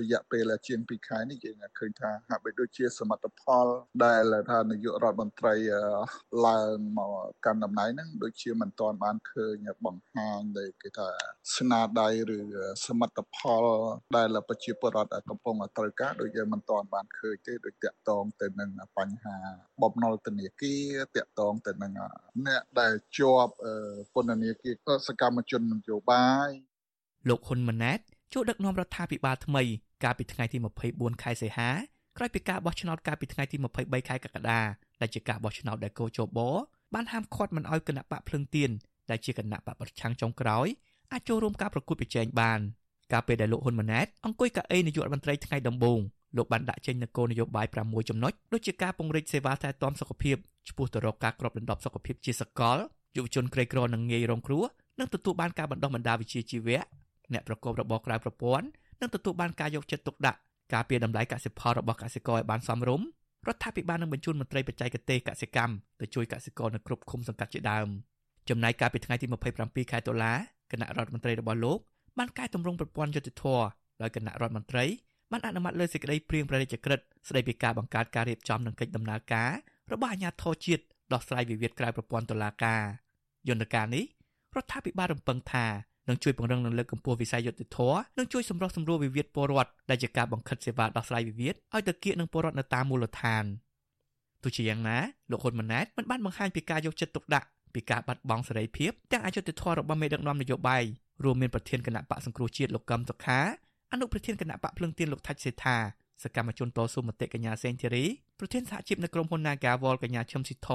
រយៈពេលជាង2ខែនេះយើងឃើញថាហាក់បីដូចជាសមិទ្ធផល ដែលថានាយករដ្ឋមន្ត្រីឡើងមកកាន់តំណែងហ្នឹងដូចជាមិនទាន់បានឃើញបង្ហាញដែលគេថាស្នាដៃឬសមិទ្ធផល ដែលប្រជាពលរដ្ឋកំពុងត្រូវការដូចយើងមិនទាន់បានឃើញទេដូចតាក់ទងទៅនឹងបញ្ហាបំណុលធនាគារតាក់ទងទៅនឹងអ្នកដែលជាប់ពន្ធនាគារសកម្មជននយោបាយលោកហ៊ុនម៉ាណែត ចូលដឹកនាំរដ្ឋាភិបាលថ្មីកាលពីថ្ងៃទី24ខែសីហាក្រោយពីការបោះឆ្នោតកាលពីថ្ងៃទី23ខែកក្កដាដែលជាការបោះឆ្នោតដែលកោជបបានហាមឃាត់មិនឲ្យគណៈបកភ្លឹងទៀនដែលជាគណៈបកប្រឆាំងចុងក្រោយអាចចូលរួមការប្រកួតប្រជែងបានកាលពេលដែលលោកហ៊ុនម៉ាណែតអង្គុយកៅអីនាយករដ្ឋមន្ត្រីថ្ងៃដំបូងលោកបានដាក់ចេញនូវគោលនយោបាយ6ចំណុចដូចជាការពង្រីកសេវាថែទាំសុខភាពឆ្ពោះទៅរកការគ្របដណ្ដប់សុខភាពជាសកលយុវជនក្រីក្រនិងងាយរងគ្រោះនិងទទួលបានការបណ្ដុះបណ្ដាលវិជ្ជាជីវៈ អ្នកប្រកបរបរក្រៅប្រព័ន្ធនឹងទទួលបានការយកចិត្តទុកដាក់ការពារតម្លៃកសិផលរបស់កសិករឲ្យបានសមរម្យរដ្ឋាភិបាលនឹងបញ្ជូនមន្ត្រីបច្ចេកទេសកសិកម្មទៅជួយកសិករនៅគ្រប់ឃុំសង្កាត់ជាដើមចំណែកកាលពីថ្ងៃទី27ខែតុលាគណៈរដ្ឋមន្ត្រីរបស់លោកបានកែតម្រង់ប្រព័ន្ធយុតិធធដោយគណៈរដ្ឋមន្ត្រីបានអនុម័តលើសេចក្តីព្រៀងព្រះរាជក្រឹត្យស្តីពីការបង្កើតការរៀបចំនិងកិច្ចដំណើរការរបស់អាជ្ញាធរជាតិដោះស្រាយវិវាទក្រៅប្រព័ន្ធតុលាការយន្តការនេះរដ្ឋាភិបាលរំពឹងថា នឹងជួយពង្រឹងនិងលើកកម្ពស់វិស័យយុត្តិធម៌និងជួយសម្រុះសម្រួលវិវាទពលរដ្ឋដែលជាការបង្ខិតសេវាដោះស្រាយវិវាទឲ្យទៅគៀកនឹងពលរដ្ឋនៅតាមមូលដ្ឋានទោះជាយ៉ាងណាលោកហ៊ុនម៉ាណែតមិនបានបង្ហាញពីការយកចិត្តទុកដាក់ពីការបាត់បង់សេរីភាពទាំងអយុត្តិធម៌របស់មេដឹកនាំនយោបាយរួមមានប្រធានគណៈបកសង្គ្រោះជាតិលោកកឹមសុខាអនុប្រធានគណៈបកភ្លឹងទៀនលោកថាច់សេថាសកម្មជនតស៊ូមតិកញ្ញាសេងធីរីប្រធានសហជីពនៅក្រុមហ៊ុន Nagawal កញ្ញាឈឹមស៊ីធ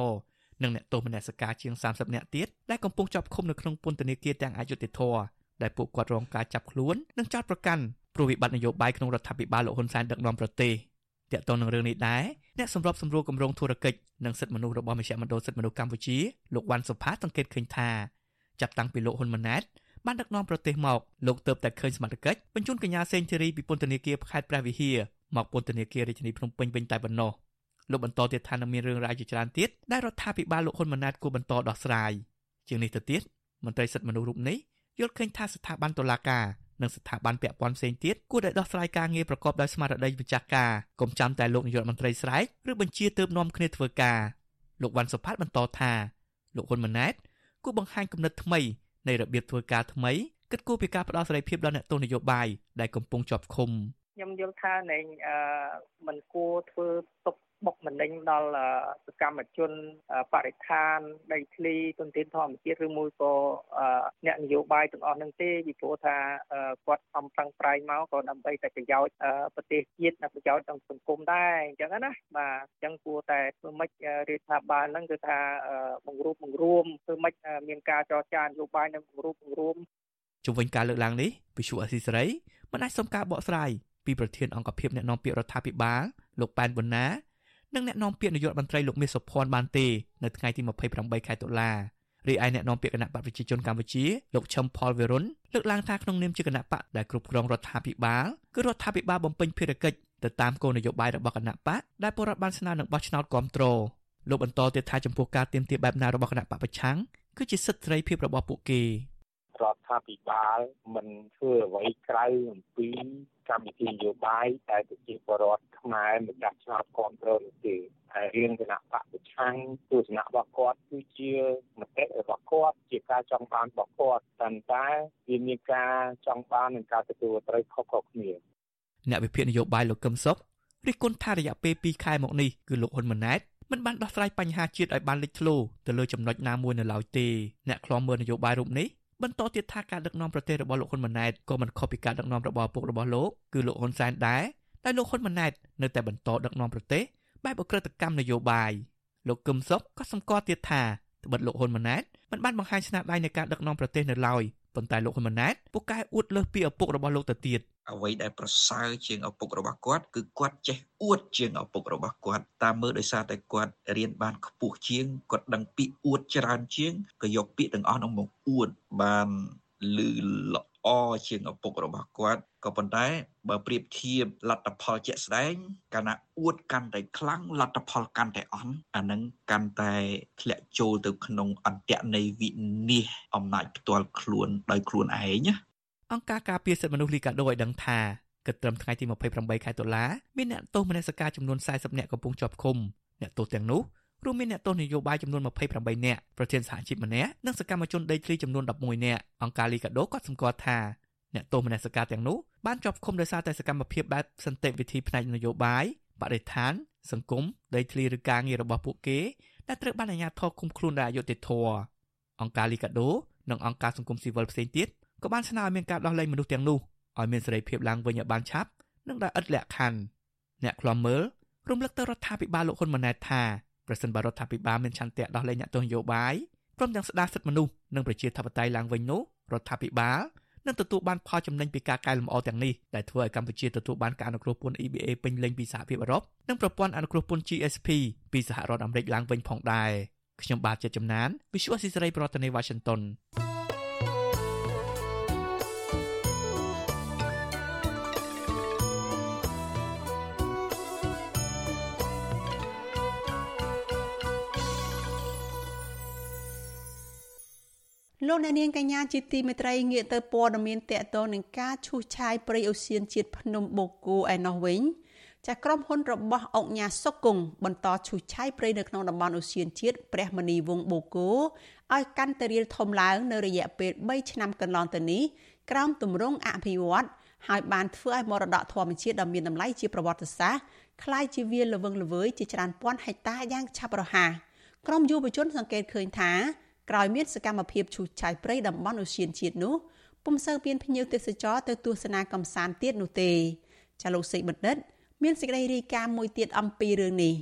និងអ្នកទោសមនសិការជាង30នាក់ទៀតដែលកំពុងជាប់ឃុំនៅក្នុងពន្ធនាគារទាំងអយុត្តិធម៌ដែលពួកគាត់រងការចាប់ខ្លួននិងចោទប្រកាន់ព្រោះវិបត្តិនយោបាយក្នុងរដ្ឋាភិបាលលោកហ៊ុនសែនដឹកនាំប្រទេសទាក់ទងនឹងរឿងនេះដែរអ្នកសម្របសម្រួលគម្រោងធុរកិច្ចនិងសិទ្ធិមនុស្សរបស់មជ្ឈមណ្ឌលសិទ្ធិមនុស្សកម្ពុជាលោកវ៉ាន់សុផាសង្កេតឃើញថាចាប់តាំងពីលោកហ៊ុនម៉ាណែតបានដឹកនាំប្រទេសមកលោកទៅតែឃើញសមត្ថកិច្ចបញ្ជូនកញ្ញាសេងធីរីពីពន្ធនាគារខេត្តព្រះវិហារមកពន្ធនាគាររាជធានីភ្នំពេញវិញតែប៉ុណ្ណោះ លោកបន្តទៀតថានឹងមានរឿងរ៉ាវជាច្រើនទៀតដែលរដ្ឋាភិបាលលោកហ៊ុនម៉ាណែតគួរបន្តដោះស្រាយជាងនេះទៅទៀតមន្ត្រីសិទ្ធិមនុស្សរូបនេះយល់ឃើញថាស្ថាប័នតុលាការនិងស្ថាប័នពាក់ព័ន្ធផ្សេងទៀតគួរតែដោះស្រាយការងារប្រកបដោយស្មារតីម្ចាស់ការកុំចាំតែលោកនាយករដ្ឋមន្ត្រីស្រែកឬបញ្ជាទើបនាំគ្នាធ្វើការលោកវ៉ាន់សុផាតបន្តថាលោកហ៊ុនម៉ាណែតគួរបង្ហាញគំនិតថ្មីនៃរបៀបធ្វើការថ្មីគិតគូរពីការផ្ដល់សេរីភាពដល់អ្នកទស្សនយោបាយដែលកំពុងជាប់ឃុំខ្ញុំយល់ថានៃអឺมันគួរធ្វើទុក បុកម្នេញដល់សកម្មជនបរិស្ថានដីធ្លីទុនធានធម្មជាតិឬមួយក៏អ្នកនយោបាយទាំងអស់នឹងទេពីព្រោះថាគាត់ខំប្រឹងប្រែងមកក៏ដើម្បីតែប្រយោជន៍ប្រទេសជាតិនិងប្រយោជន៍ដល់សង្គមដែរអញ្ចឹងណាបាទអញ្ចឹងគួរតែធ្វើម៉េចរដ្ឋាភិបាលហ្នឹងគឺថាបង្រួបបង្រួមធ្វើម៉េចមានការចរចានយោបាយនិងបង្រួបបង្រួមជំវិញការលើកឡើងនេះវិសុអសីសេរីមិនអាចសុំការបកស្រាយពីប្រធានអង្គភិបអ្នកនាំពាក្យរដ្ឋាភិបាលលោកប៉ែនប៊ុនណា និងអ្នកនាំពាក្យនាយករដ្ឋមន្ត្រីលោកមាសសុភ័ណ្ឌបានទេនៅថ្ងៃទី28ខែតុលារីឯអ្នកនាំពាក្យគណៈបកប្រជាជនកម្ពុជាលោកឈឹមផលវិរុនលើកឡើងថាក្នុងនាមជាគណៈបកដែលគ្រប់គ្រងរដ្ឋាភិបាលគឺរដ្ឋាភិបាលបំពេញភារកិច្ចទៅតាមគោលនយោបាយរបស់គណៈបកដែលពលរដ្ឋបានស្នើនឹងបោះឆ្នោតគ្រប់គ្រងលោកបន្តទៀតថាចំពោះការទៀមទាបែបណារបស់គណៈបកប្រឆាំងគឺជាសិទ្ធិសេរីភាពរបស់ពួកគេ រដ្ឋាភិបាលមិនធ្វើអ្វីក្រៅអំពីកម្មវិធីនយោបាយតែប្រជាពលរដ្ឋខ្មែរម្ចាស់ឆ្នោតគ្រប់គ្រងនោះទេហើយរឿងគណៈបកប្រឆាំងទស្សនៈរបស់គាត់គឺជាមតិរបស់គាត់ជាការចង់បានរបស់គាត់តែតែវាមានការចង់បាននិងការទទួលត្រូវខុសៗគ្នាអ្នកវិភាគនយោបាយលោកកឹមសុខរិះគន់ថារយៈពេល2ខែមកនេះគឺលោកហ៊ុនម៉ាណែតមិនបានដោះស្រាយបញ្ហាជាតិឲ្យបានលេចធ្លោទៅលើចំណុចណាមួយនៅឡើយទេអ្នកខ្លាំមើលនយោបាយរូបនេះ បន្តទៀតថាការដឹកនាំប្រទេសរបស់លោកហ៊ុនម៉ាណែតក៏មិនខុសពីការដឹកនាំរបស់ឪពុករបស់លោកគឺលោកហ៊ុនសែនដែរតែលោកហ៊ុនម៉ាណែតនៅតែបន្តដឹកនាំប្រទេសបែបអក្រិតកម្មនយោបាយលោកកឹមសុខក៏សម្គាល់ទៀតថាត្បិតលោកហ៊ុនម៉ាណែតមិនបានបង្ហាញស្នាដៃនៃការដឹកនាំប្រទេសនៅឡើយ ប៉ុន្តែលោកហ៊ុនម៉ាណែតពូកែអួតលើសពីឪពុករបស់លោកទៅទៀតអ្វីដែលប្រសើរជាងឪពុករបស់គាត់គឺគាត់ចេះអួតជាងឪពុករបស់គាត់តាមមើលដោយសារតែគាត់រៀនបានខ្ពស់ជាងគាត់ដឹងពាក្យអួតច្រើនជាងក៏យកពាក្យទាំងអស់នោះមកអួតបានលឺល្អ ជាងឪពុករបស់គាត់ក៏ប៉ុន្តែបើប្រៀបធៀបលទ្ធផលជាក់ស្ដែងកាលណាអួតកាន់តែខ្លាំងលទ្ធផលកាន់តែអន់អានឹងកាន់តែធ្លាក់ចូលទៅក្នុងអន្តៈនៃវិនិច្ឆ័យអំណាចផ្ទាល់ខ្លួនដោយខ្លួនឯងណាអង្គការការពារសិទ្ធិមនុស្សលីកាដូឲ្យដឹងថាគិតត្រឹមថ្ងៃទី28ខែតុលាមានអ្នកទោសមនសិការចំនួន40នាក់កំពុងជាប់ឃុំអ្នកទោសទាំងនោះ រួមមានអ្នកទោសនយោបាយចំនួន28នាក់ប្រធានសហជីពម្នាក់និងសកម្មជនដីធ្លីចំនួន11នាក់អង្គការលីកាដូក៏សម្គាល់ថាអ្នកទោសមនសិការទាំងនោះបានជាប់ឃុំដោយសារតែសកម្មភាពបែបសន្តិវិធីផ្នែកនយោបាយបរិស្ថាន សង្គមដីធ្លីឬការងាររបស់ពួកគេដែលត្រូវបានអាជ្ញាធរឃុំខ្លួនដោយអយុត្តិធម៌អង្គការលីកាដូនិងអង្គការសង្គមស៊ីវិលផ្សេងទៀតក៏បានស្នើឲ្យមានការដោះលែងមនុស្សទាំងនោះឲ្យមានសេរីភាពឡើងវិញឲ្យបានឆាប់និងដោយឥតលក្ខខណ្ឌអ្នកខ្លាំមើលរំលឹកទៅរដ្ឋាភិបាលលោកហ៊ុនម៉ាណែតថា ប្រសិនបើរដ្ឋាភិបាលមានឆន្ទៈដោះលែងអ្នកទោសនយោបាយព្រមទាំងស្ដារសិទ្ធិមនុស្សនិងប្រជាធិបតេយ្យឡើងវិញនោះរដ្ឋាភិបាលនឹងទទួលបានផលចំណេញពីការកែលម្អទាំងនេះដែលធ្វើឲ្យកម្ពុជាទទួលបានការអនុគ្រោះពន្ធ EBA ពេញលេញពីសហភាពអឺរ៉ុបនិងប្រព័ន្ធអនុគ្រោះពន្ធ GSP ពីសហរដ្ឋអាមេរិកឡើងវិញផងដែរខ្ញុំបាទជាចំណាន Visual Society ប្រធានាទី Washington លោកអ្នកនាងកញ្ញាជាទីមេត្រីងាកទៅព័ត៌មានតកតងនឹងការឈូសឆាយព្រៃអូសៀនជាតិភ្នំបូកូឯណោះវិញចាក្រុមហ៊ុនរបស់អង្គញាសុកគង់បន្តឈូសឆាយព្រៃនៅក្នុងតំបន់អូសៀនជាតិព្រះមនីវងបូកូឲ្យកាន់តែរៀលធំឡើងនៅរយៈពេល3ឆ្នាំកន្លងទៅនេះក្រោមទម្រង់អភិវឌ្ឍហើយបានធ្វើឲ្យមរតកធម្មជាតិដ៏មានតម្លៃជាប្រវត្តិសាស្ត្រคล้ายជាវាលល្វឹងល្វើយជាច្រើនពាន់ហិកតាយ៉ាងឆាប់រហ័សក្រុមយុវជនសង្កេតឃើញថា ក្រោយមានសកម្មភាពឈូសឆាយព្រៃតំបន់អូសៀនជាតិនោះពុំសូវមានភ្ញៀវទេសចរទៅទស្សនាកំសាន្តទៀតនោះទេចាលោកសេកបណ្ឌិត មានសេចក្តីរាយការណ៍មួយទៀតអំពីរឿងនេះ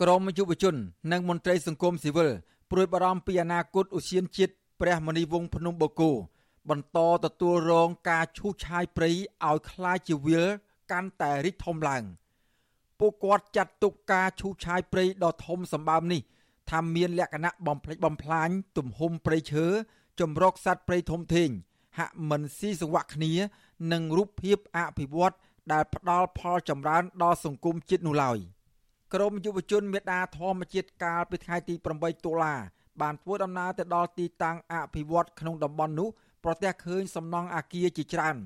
ក្រមយុវជននិងមន្ត្រីសង្គមស៊ីវិលព្រួយបារម្ភពីអនាគតអូសៀនជាតិព្រះមនីវងភ្នំបូកូបន្តទទួលរងការឈូសឆាយព្រៃឲ្យคล้ายជាវាលកាន់តែរីកធំឡើងពួកគាត់ចាត់ទុកការឈូសឆាយព្រៃដ៏ធំសម្បើមនេះ ថាមានលក្ខណៈបំផ្លិចបំផ្លាញទំហំព្រៃឈើចម្រុកសត្វព្រៃធំធេងហាក់មិនស៊ីសង្វាក់គ្នានឹងរូបភាពអភិវឌ្ឍដែលផ្ដល់ផលចម្រើនដល់សង្គមជាតិនោះឡើយក្រមយុវជនមេដាធម្មជាតិកាលពីថ្ងៃទី8តុលា បានធ្វើដំណើរទៅដល់ទីតាំងអភិវឌ្ឍក្នុងតំបន់នោះប្រទះឃើញសំណង់អាគារជាច្រើន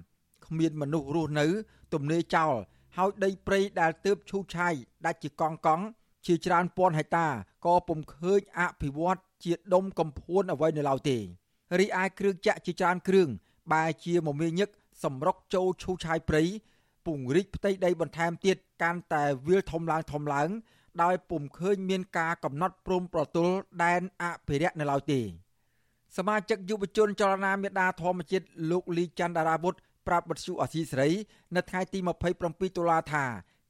គ្មានមនុស្សរស់នៅ ទំនេរចោលហើយដីព្រៃដែលទើបឈូសឆាយដាច់ជាកង់កង់ ជាច្រើនពាន់ហិកតាក៏ពុំឃើញអភិវឌ្ឍជាដុំកំភួនអ្វីនៅឡើយទេរីឯគ្រឿងចាក់ជាច្រើនគ្រឿងបែជាមមាញឹកសម្រុកចូលឈូសឆាយព្រៃពង្រីកផ្ទៃដីបន្ថែមទៀតកាន់តែវាលធំឡើងធំឡើង ដោយពុំឃើញមានការកំណត់ព្រំប្រទល់ដែនអភិរក្សនៅឡើយទេសមាជិកយុវជនចលនាមេដាធម្មជាតិលោកលីច័ន្ទដារាវុធប្រាប់បទសុអសីសេរី នៅថ្ងៃទី27តុលាថា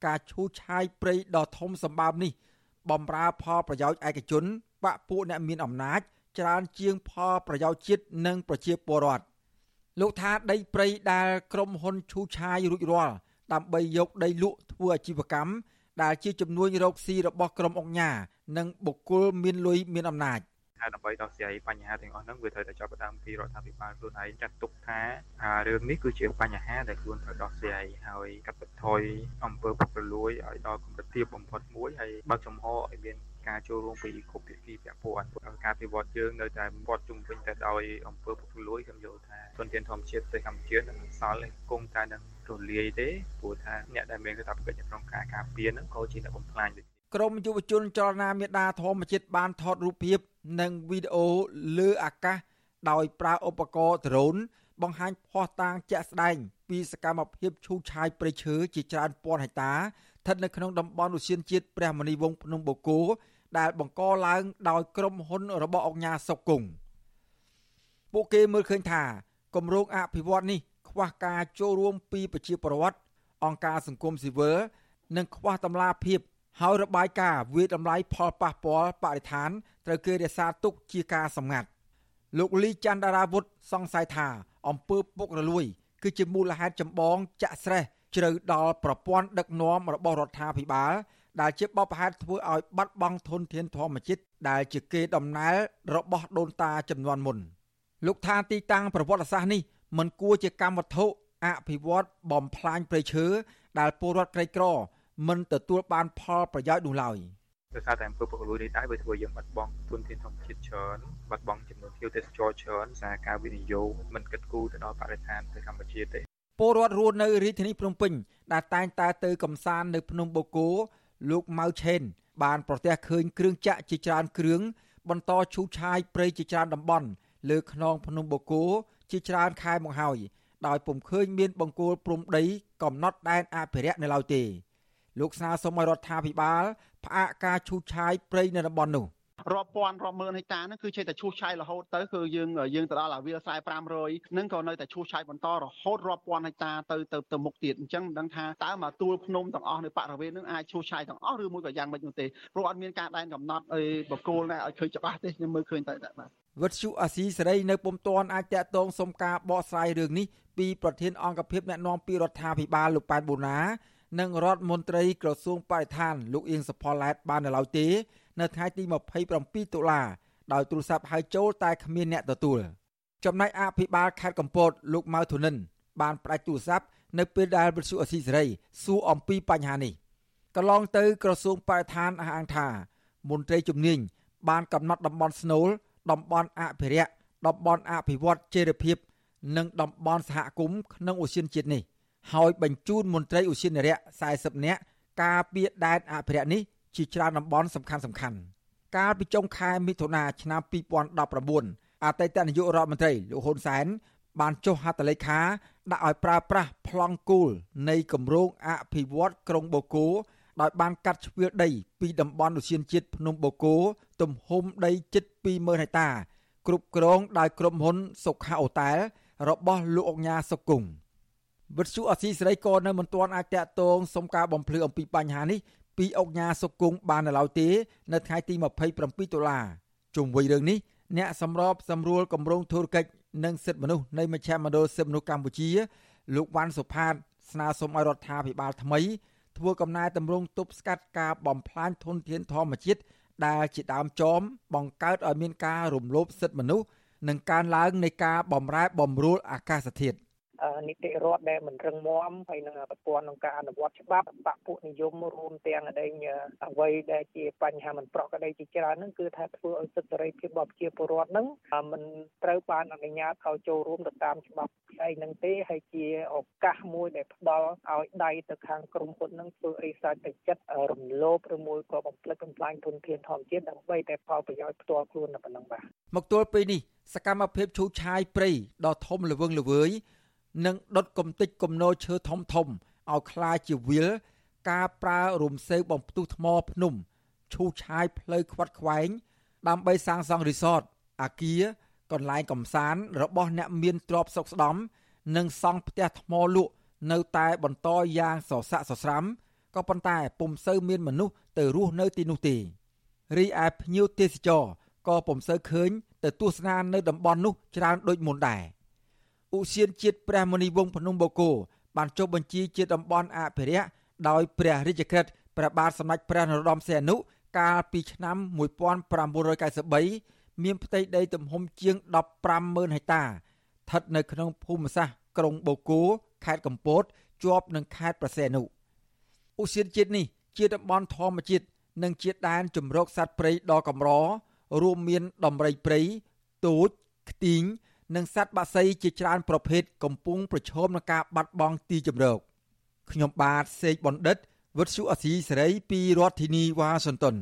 ការឈូសឆាយព្រៃដ៏ធំសម្បើមនេះបំរើផលប្រយោជន៍ឯកជនបកពួកអ្នកមានអំណាចច្រើនជាងផលប្រយោជន៍ជាតិនិងប្រជាពលរដ្ឋលោកថាដីព្រៃដែលក្រុមហ៊ុនឈូឆាយរួចរាល់ដើម្បីយកដីលក់ធ្វើអាជីវកម្មដែលជាចំនួនរកស៊ីរបស់ក្រុមអង្គការនិងបុគ្គលមានលុយមានអំណាច ហើយដើម្បីដោះស្រាយបញ្ហាទាំងអស់ហ្នឹងវាត្រូវតែចាប់ផ្ដើមពីរដ្ឋាភិបាលខ្លួនឯងចាត់ទុកថារឿងនេះគឺជាបញ្ហាដែលខ្លួនត្រូវដោះស្រាយហើយកាត់បន្ថយអំពើពុករលួយឲ្យដល់កម្រិតទាបបំផុតមួយហើយបើកចំហឲ្យមានការចូលរួមពីគ្រប់ភាគីពាក់ព័ន្ធការពិវត្តយើងនៅតែព័ទ្ធជុំវិញតែដោយអំពើពុករលួយខ្ញុំយល់ថាទុនធានធម្មជាតិប្រទេសកម្ពុជានឹងសល់គង់តែនឹងរលាយទេព្រោះថាអ្នកដែលមានកាតព្វកិច្ចក្នុងការការពារនឹងក៏ជាអ្នកបំផ្លាញដូច ក្រមយុវជនចលនាមេដាធម្មជាតិបានថតរូបភាព និងវីដេអូលើអាកាសដោយប្រើឧបករណ៍ដ្រូនបង្ហាញភស្តុតាងជាក់ស្ដែង ពីសកម្មភាពឈូសឆាយព្រៃឈើជាច្រើនពាន់ហិកតាស្ថិតនៅក្នុងតំបន់ឧស្សាហជាតិព្រះមនីវងភ្នំបូកូដែលបង្កឡើងដោយក្រុមហ៊ុនរបស់អង្គការសុកគង់ពួកគេមើលឃើញថាគម្រោងអភិវឌ្ឍនេះខ្វះការចូលរួមពីប្រជាពលរដ្ឋអង្គការសង្គមស៊ីវិលនិងខ្វះតម្លាភាព ហើយរបាយការណ៍វិតម្លៃផលប៉ះពាល់បរិស្ថានត្រូវគេរក្សាទុកជាការសម្ងាត់លោកលីច័ន្ទដារាវុធសង្ស័យថាអំពើពុករលួយ គឺជាមូលហេតុចម្បងចាក់ស្រេះជ្រៅដល់ប្រព័ន្ធដឹកនាំរបស់រដ្ឋាភិបាលដែលជាបបហេតុធ្វើឲ្យបាត់បង់ធនធានធម្មជាតិដែលជាគេដំណើររបស់ដូនតាចំនួនមុន លោកថាទីតាំងប្រវត្តិសាស្ត្រនេះមិនគួរជាកម្មវត្ថុអភិវឌ្ឍបំផ្លាញព្រៃឈើដែលពលរដ្ឋក្រីក្រ មិនទទួលបានផលប្រយោជន៍នោះឡើយដោយសារតែអំពើពុករលួយនេះដែរវាធ្វើយើងបាត់បង់ទុនធានធម្មជាតិច្រើនបាត់បង់ចំនួនភ្ញៀវទេសចរច្រើនសារការវិនិយោគមិនគិតគូរទៅដល់បរិស្ថានទៅកម្ពុជាទេពលរដ្ឋរស់នៅរាជធានីភ្នំពេញដែលតែងតែទៅកំសាន្តនៅភ្នំបូកូលោកម៉ៅឆេនបានប្រទះឃើញគ្រឿងចាក់ជាច្រើនគ្រឿងបន្តឈូសឆាយព្រៃជាច្រើនតំបន់លើខ្នងភ្នំបូកូជាច្រើនខែមកហើយដោយពុំឃើញមានបង្គោលព្រំដីកំណត់ដែនអភិរក្សនៅឡើយទេ លោកស្នើសុំឲ្យរដ្ឋាភិបាលផ្អាកការឈូសឆាយព្រៃនៅតំបន់នោះរាប់ពាន់រាប់ម៉ឺនហិកតាហ្នឹងគឺចេះតែឈូសឆាយរហូតទៅគឺយើងយើងទៅដល់អាវាលស្រែ500ហ្នឹងក៏នៅតែឈូសឆាយបន្តរហូតរាប់ពាន់ហិកតាទៅទៅទៅមុខទៀតអញ្ចឹងមិនដឹងថាតើមកទួលភ្នំទាំងអស់នៅបរិវេណហ្នឹងអាចឈូសឆាយទាំងអស់ឬមួយក៏យ៉ាងម៉េចនោះទេព្រោះអត់មានការដែនកំណត់អីបកគោលណាឲ្យឃើញច្បាស់ទេខ្ញុំមើលឃើញតែបាទវិទ្យុអាស៊ីសេរីនៅពុំទាន់អាចតាក់ទងសុំការបកស្រាយរឿងនេះពីប្រធានអង្គភិបអ្នកណែនាំពីរដ្ឋាភិបាលលោកប៉ែនបូណា និងរដ្ឋមន្ត្រីក្រសួងបរិស្ថានលោកអៀងសផល្លែតបាននៅឡើយទេ នៅថ្ងៃទី27តុលាដោយទូរស័ព្ទហៅចូលតែគ្មានអ្នកទទួលចំណែកអភិបាលខេត្តកំពតលោកម៉ៅធនិន បានផ្ដាច់ទូរស័ព្ទនៅពេលដែលវិទ្យុអស៊ីសេរីសួរអំពីបញ្ហានេះកន្លងទៅក្រសួងបរិស្ថានអះអាងថាមន្ត្រីជំនាញបានកំណត់តំបន់ស្នូលតំបន់អភិរក្សតំបន់អភិវឌ្ឍជេរភាព និងតំបន់សហគមន៍ក្នុងអូសៀនជាតិនេះ ហើយបញ្ជូនមន្ត្រីឧស្សាហរៈ40នាក់ការពារដែនអភិរក្សនេះជាច្រើនតំបន់សំខាន់សំខាន់កាលពីចុងខែមិថុនាឆ្នាំ2019អតីតនាយករដ្ឋមន្ត្រីលោកហ៊ុនសែនបានចុះហត្ថលេខាដាក់ឲ្យប្រើប្រាស់ប្លង់គោលនៃគម្រោងអភិវឌ្ឍក្រុងបូកូដោយបានកាត់ជ្រឿដីពីតំបន់ឧស្សាហជាតិភ្នំបូកូទំហំដីជិត20000ហិកតាគ្រប់គ្រងដោយក្រុមហ៊ុនសុខាអូតែលរបស់លោកអង្ញាសុគង្គ វិទ្យុអសីសេរីក៏នៅមិនទាន់អាចតាក់ទងសុំការបំភ្លឺអំពីបញ្ហានេះពីអុកញ៉ាសុគង្គបាននៅឡើយទេ នៅថ្ងៃទី27ដុល្លារជុំវិញរឿងនេះអ្នកសម្របសម្រួលគម្រោងធុរកិច្ចនិងសិទ្ធិមនុស្សនៃមជ្ឈមណ្ឌលសិទ្ធិមនុស្សកម្ពុជា លោកវ៉ាន់សុផាត ស្នើសុំឲ្យរដ្ឋាភិបាលថ្មី ធ្វើកំណែតម្រង់ទប់ស្កាត់ការបំផ្លាញធនធានធម្មជាតិដែលជាដើមចមបង្កើតឲ្យមានការរំលោភសិទ្ធិមនុស្សនិងកើនឡើងនៃការបំរែបំរួលអាកាសធាតុ នីតិរដ្ឋដែលមិនរឹងមាំហើយនឹងប្រព័ន្ធក្នុងការអនុវត្តច្បាប់បពពួកនិយមរួមទាំងអីអ្វីដែលជាបញ្ហាមិនប្រក្រតីជាច្រើនហ្នឹងគឺថាធ្វើឲ្យសិទ្ធិសេរីភាពរបស់ប្រជាពលរដ្ឋហ្នឹងមិនត្រូវបានអនុញ្ញាតឲ្យចូលរួមទៅតាមច្បាប់ស្អីហ្នឹងទេហើយជាឱកាសមួយដែលផ្ដល់ឲ្យដៃទៅខាងក្រុមហ៊ុនហ្នឹងធ្វើអីសាច់ទៅចិត្តរំលោភឬមួយក៏បំផ្លិចបំផ្លាញធនធានធម្មជាតិដើម្បីតែផលប្រយោជន៍ផ្ទាល់ខ្លួនតែប៉ុណ្ណឹងបាទមកទល់ពេលនេះសកម្មភាពឈូសឆាយព្រៃដ៏ធំល្វឹងល្វើយ និងដុតកំទេចគំនរឈើធំធំឲ្យคล้ายជាវិលការប្រើរំសេវបំផ្ទុះថ្មភ្នំឈូសឆាយផ្លូវខ្វាត់ខ្វែងដើម្បីសាងសង់រីសតអាគារកន្លែងកំសាន្តរបស់អ្នកមានទ្រព្យសុខស្ដំនិងសង់ផ្ទះថ្មលក់នៅតែបន្តយ៉ាងសស័កសស្រាំក៏ប៉ុន្តែពុំសូវមានមនុស្សទៅរស់នៅទីនោះទេរីឯភ្ញៀវទេសចរក៏ពុំសូវឃើញទៅទស្សនានៅតំបន់នោះច្រើនដូចមុនដែរ ឧស្សាហជាតិព្រះមុនីវង្សភ្នំបូកូបានចុះបញ្ជីជាតំបន់អភិរក្សដោយព្រះរាជក្រឹត្យព្រះបាទសម្ដេចព្រះនរោត្តមសីហនុកាលពីឆ្នាំ1993មានផ្ទៃដីទំហំជាង150,000ហិកតាស្ថិតនៅក្នុងភូមិសាស្ត្រក្រុងបូកូខេត្តកំពតជាប់នឹងខេត្តប្រសេនុឧស្សាហជាតិនេះជាតំបន់ធម្មជាតិនិងជាដែនជំរកសត្វព្រៃដ៏កម្ររួមមានដំរីព្រៃទូចខ្ទីង និងសត្វបក្សីជាច្រើនប្រភេទកំពុងប្រឈមនឹងការបាត់បង់ទីជម្រកខ្ញុំបាទសេកបណ្ឌិតវុទ្ធុអសីសេរីពីរដ្ឋធានីវ៉ាស៊ីនតោន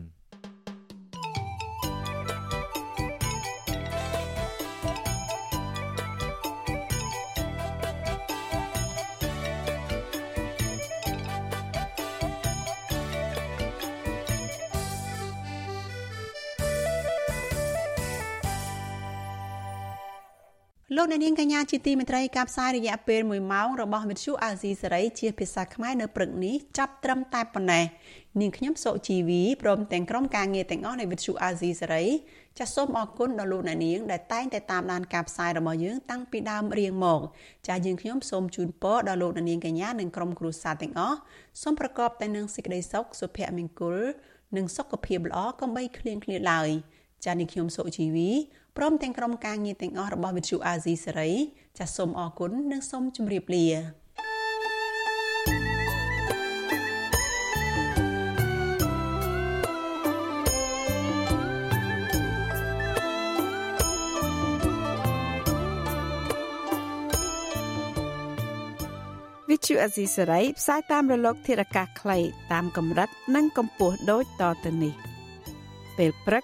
លោកអ្នកនាងកញ្ញាជាទីមេត្រីការផ្សាយរយៈពេល1ម៉ោងរបស់វិទ្យុអាស៊ីសេរីជាភាសាខ្មែរនៅព្រឹកនេះចាប់ត្រឹមតែប៉ុណ្ណេះនាងខ្ញុំសុជីវីព្រមទាំងក្រុមការងារទាំងអស់នៃវិទ្យុអាស៊ីសេរីចាសសូមអរគុណដល់លោកអ្នកនាងដែលតែងតែតាមដានការផ្សាយរបស់យើងតាំងពីដើមរៀងមកចាសយើងខ្ញុំសូមជូនពរដល់លោកអ្នកនាងកញ្ញានិងក្រុមគ្រួសារទាំងអស់សូមប្រកបតែនឹងសេចក្តីសុខសុភមង្គលនិងសុខភាពល្អកុំបីឃ្លៀងឃ្លាតឡើយចាសនាងខ្ញុំសុជីវី ព្រមទាំងក្រុមការងារទាំងអស់របស់វិទ្យុអាស៊ីសេរីចាសសូមអរគុណនិងសូមជម្រាបលាវិទ្យុអេស៊ីសេរីផ្សាយតាមរលក ធារកាសខ្លីតាមកម្រិត និងកម្ពស់ដូចតទៅនេះ ពេលព្រឹក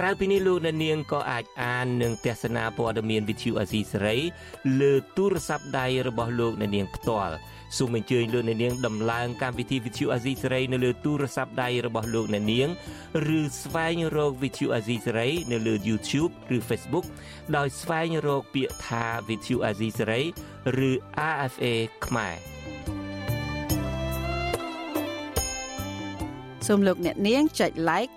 ក្រៅពីនេះលោកអ្នកនាងក៏អាចអាននិងទស្សនាព័ត៌មានវិទ្យុអាស៊ីសេរីលើទូរស័ព្ទដៃរបស់លោកអ្នកនាងផ្ទាល់សូមអញ្ជើញលោកអ្នកនាងដំឡើងកម្មវិធីវិទ្យុអាស៊ីសេរីនៅលើទូរស័ព្ទដៃរបស់លោកអ្នកនាងឬស្វែងរកវិទ្យុអាស៊ីសេរីនៅលើ YouTube ឬ Facebook ដោយស្វែងរកពាក្យថាវិទ្យុអាស៊ីសេរីឬ RFA ខ្មែរសូមលោកអ្នកនាងចុច like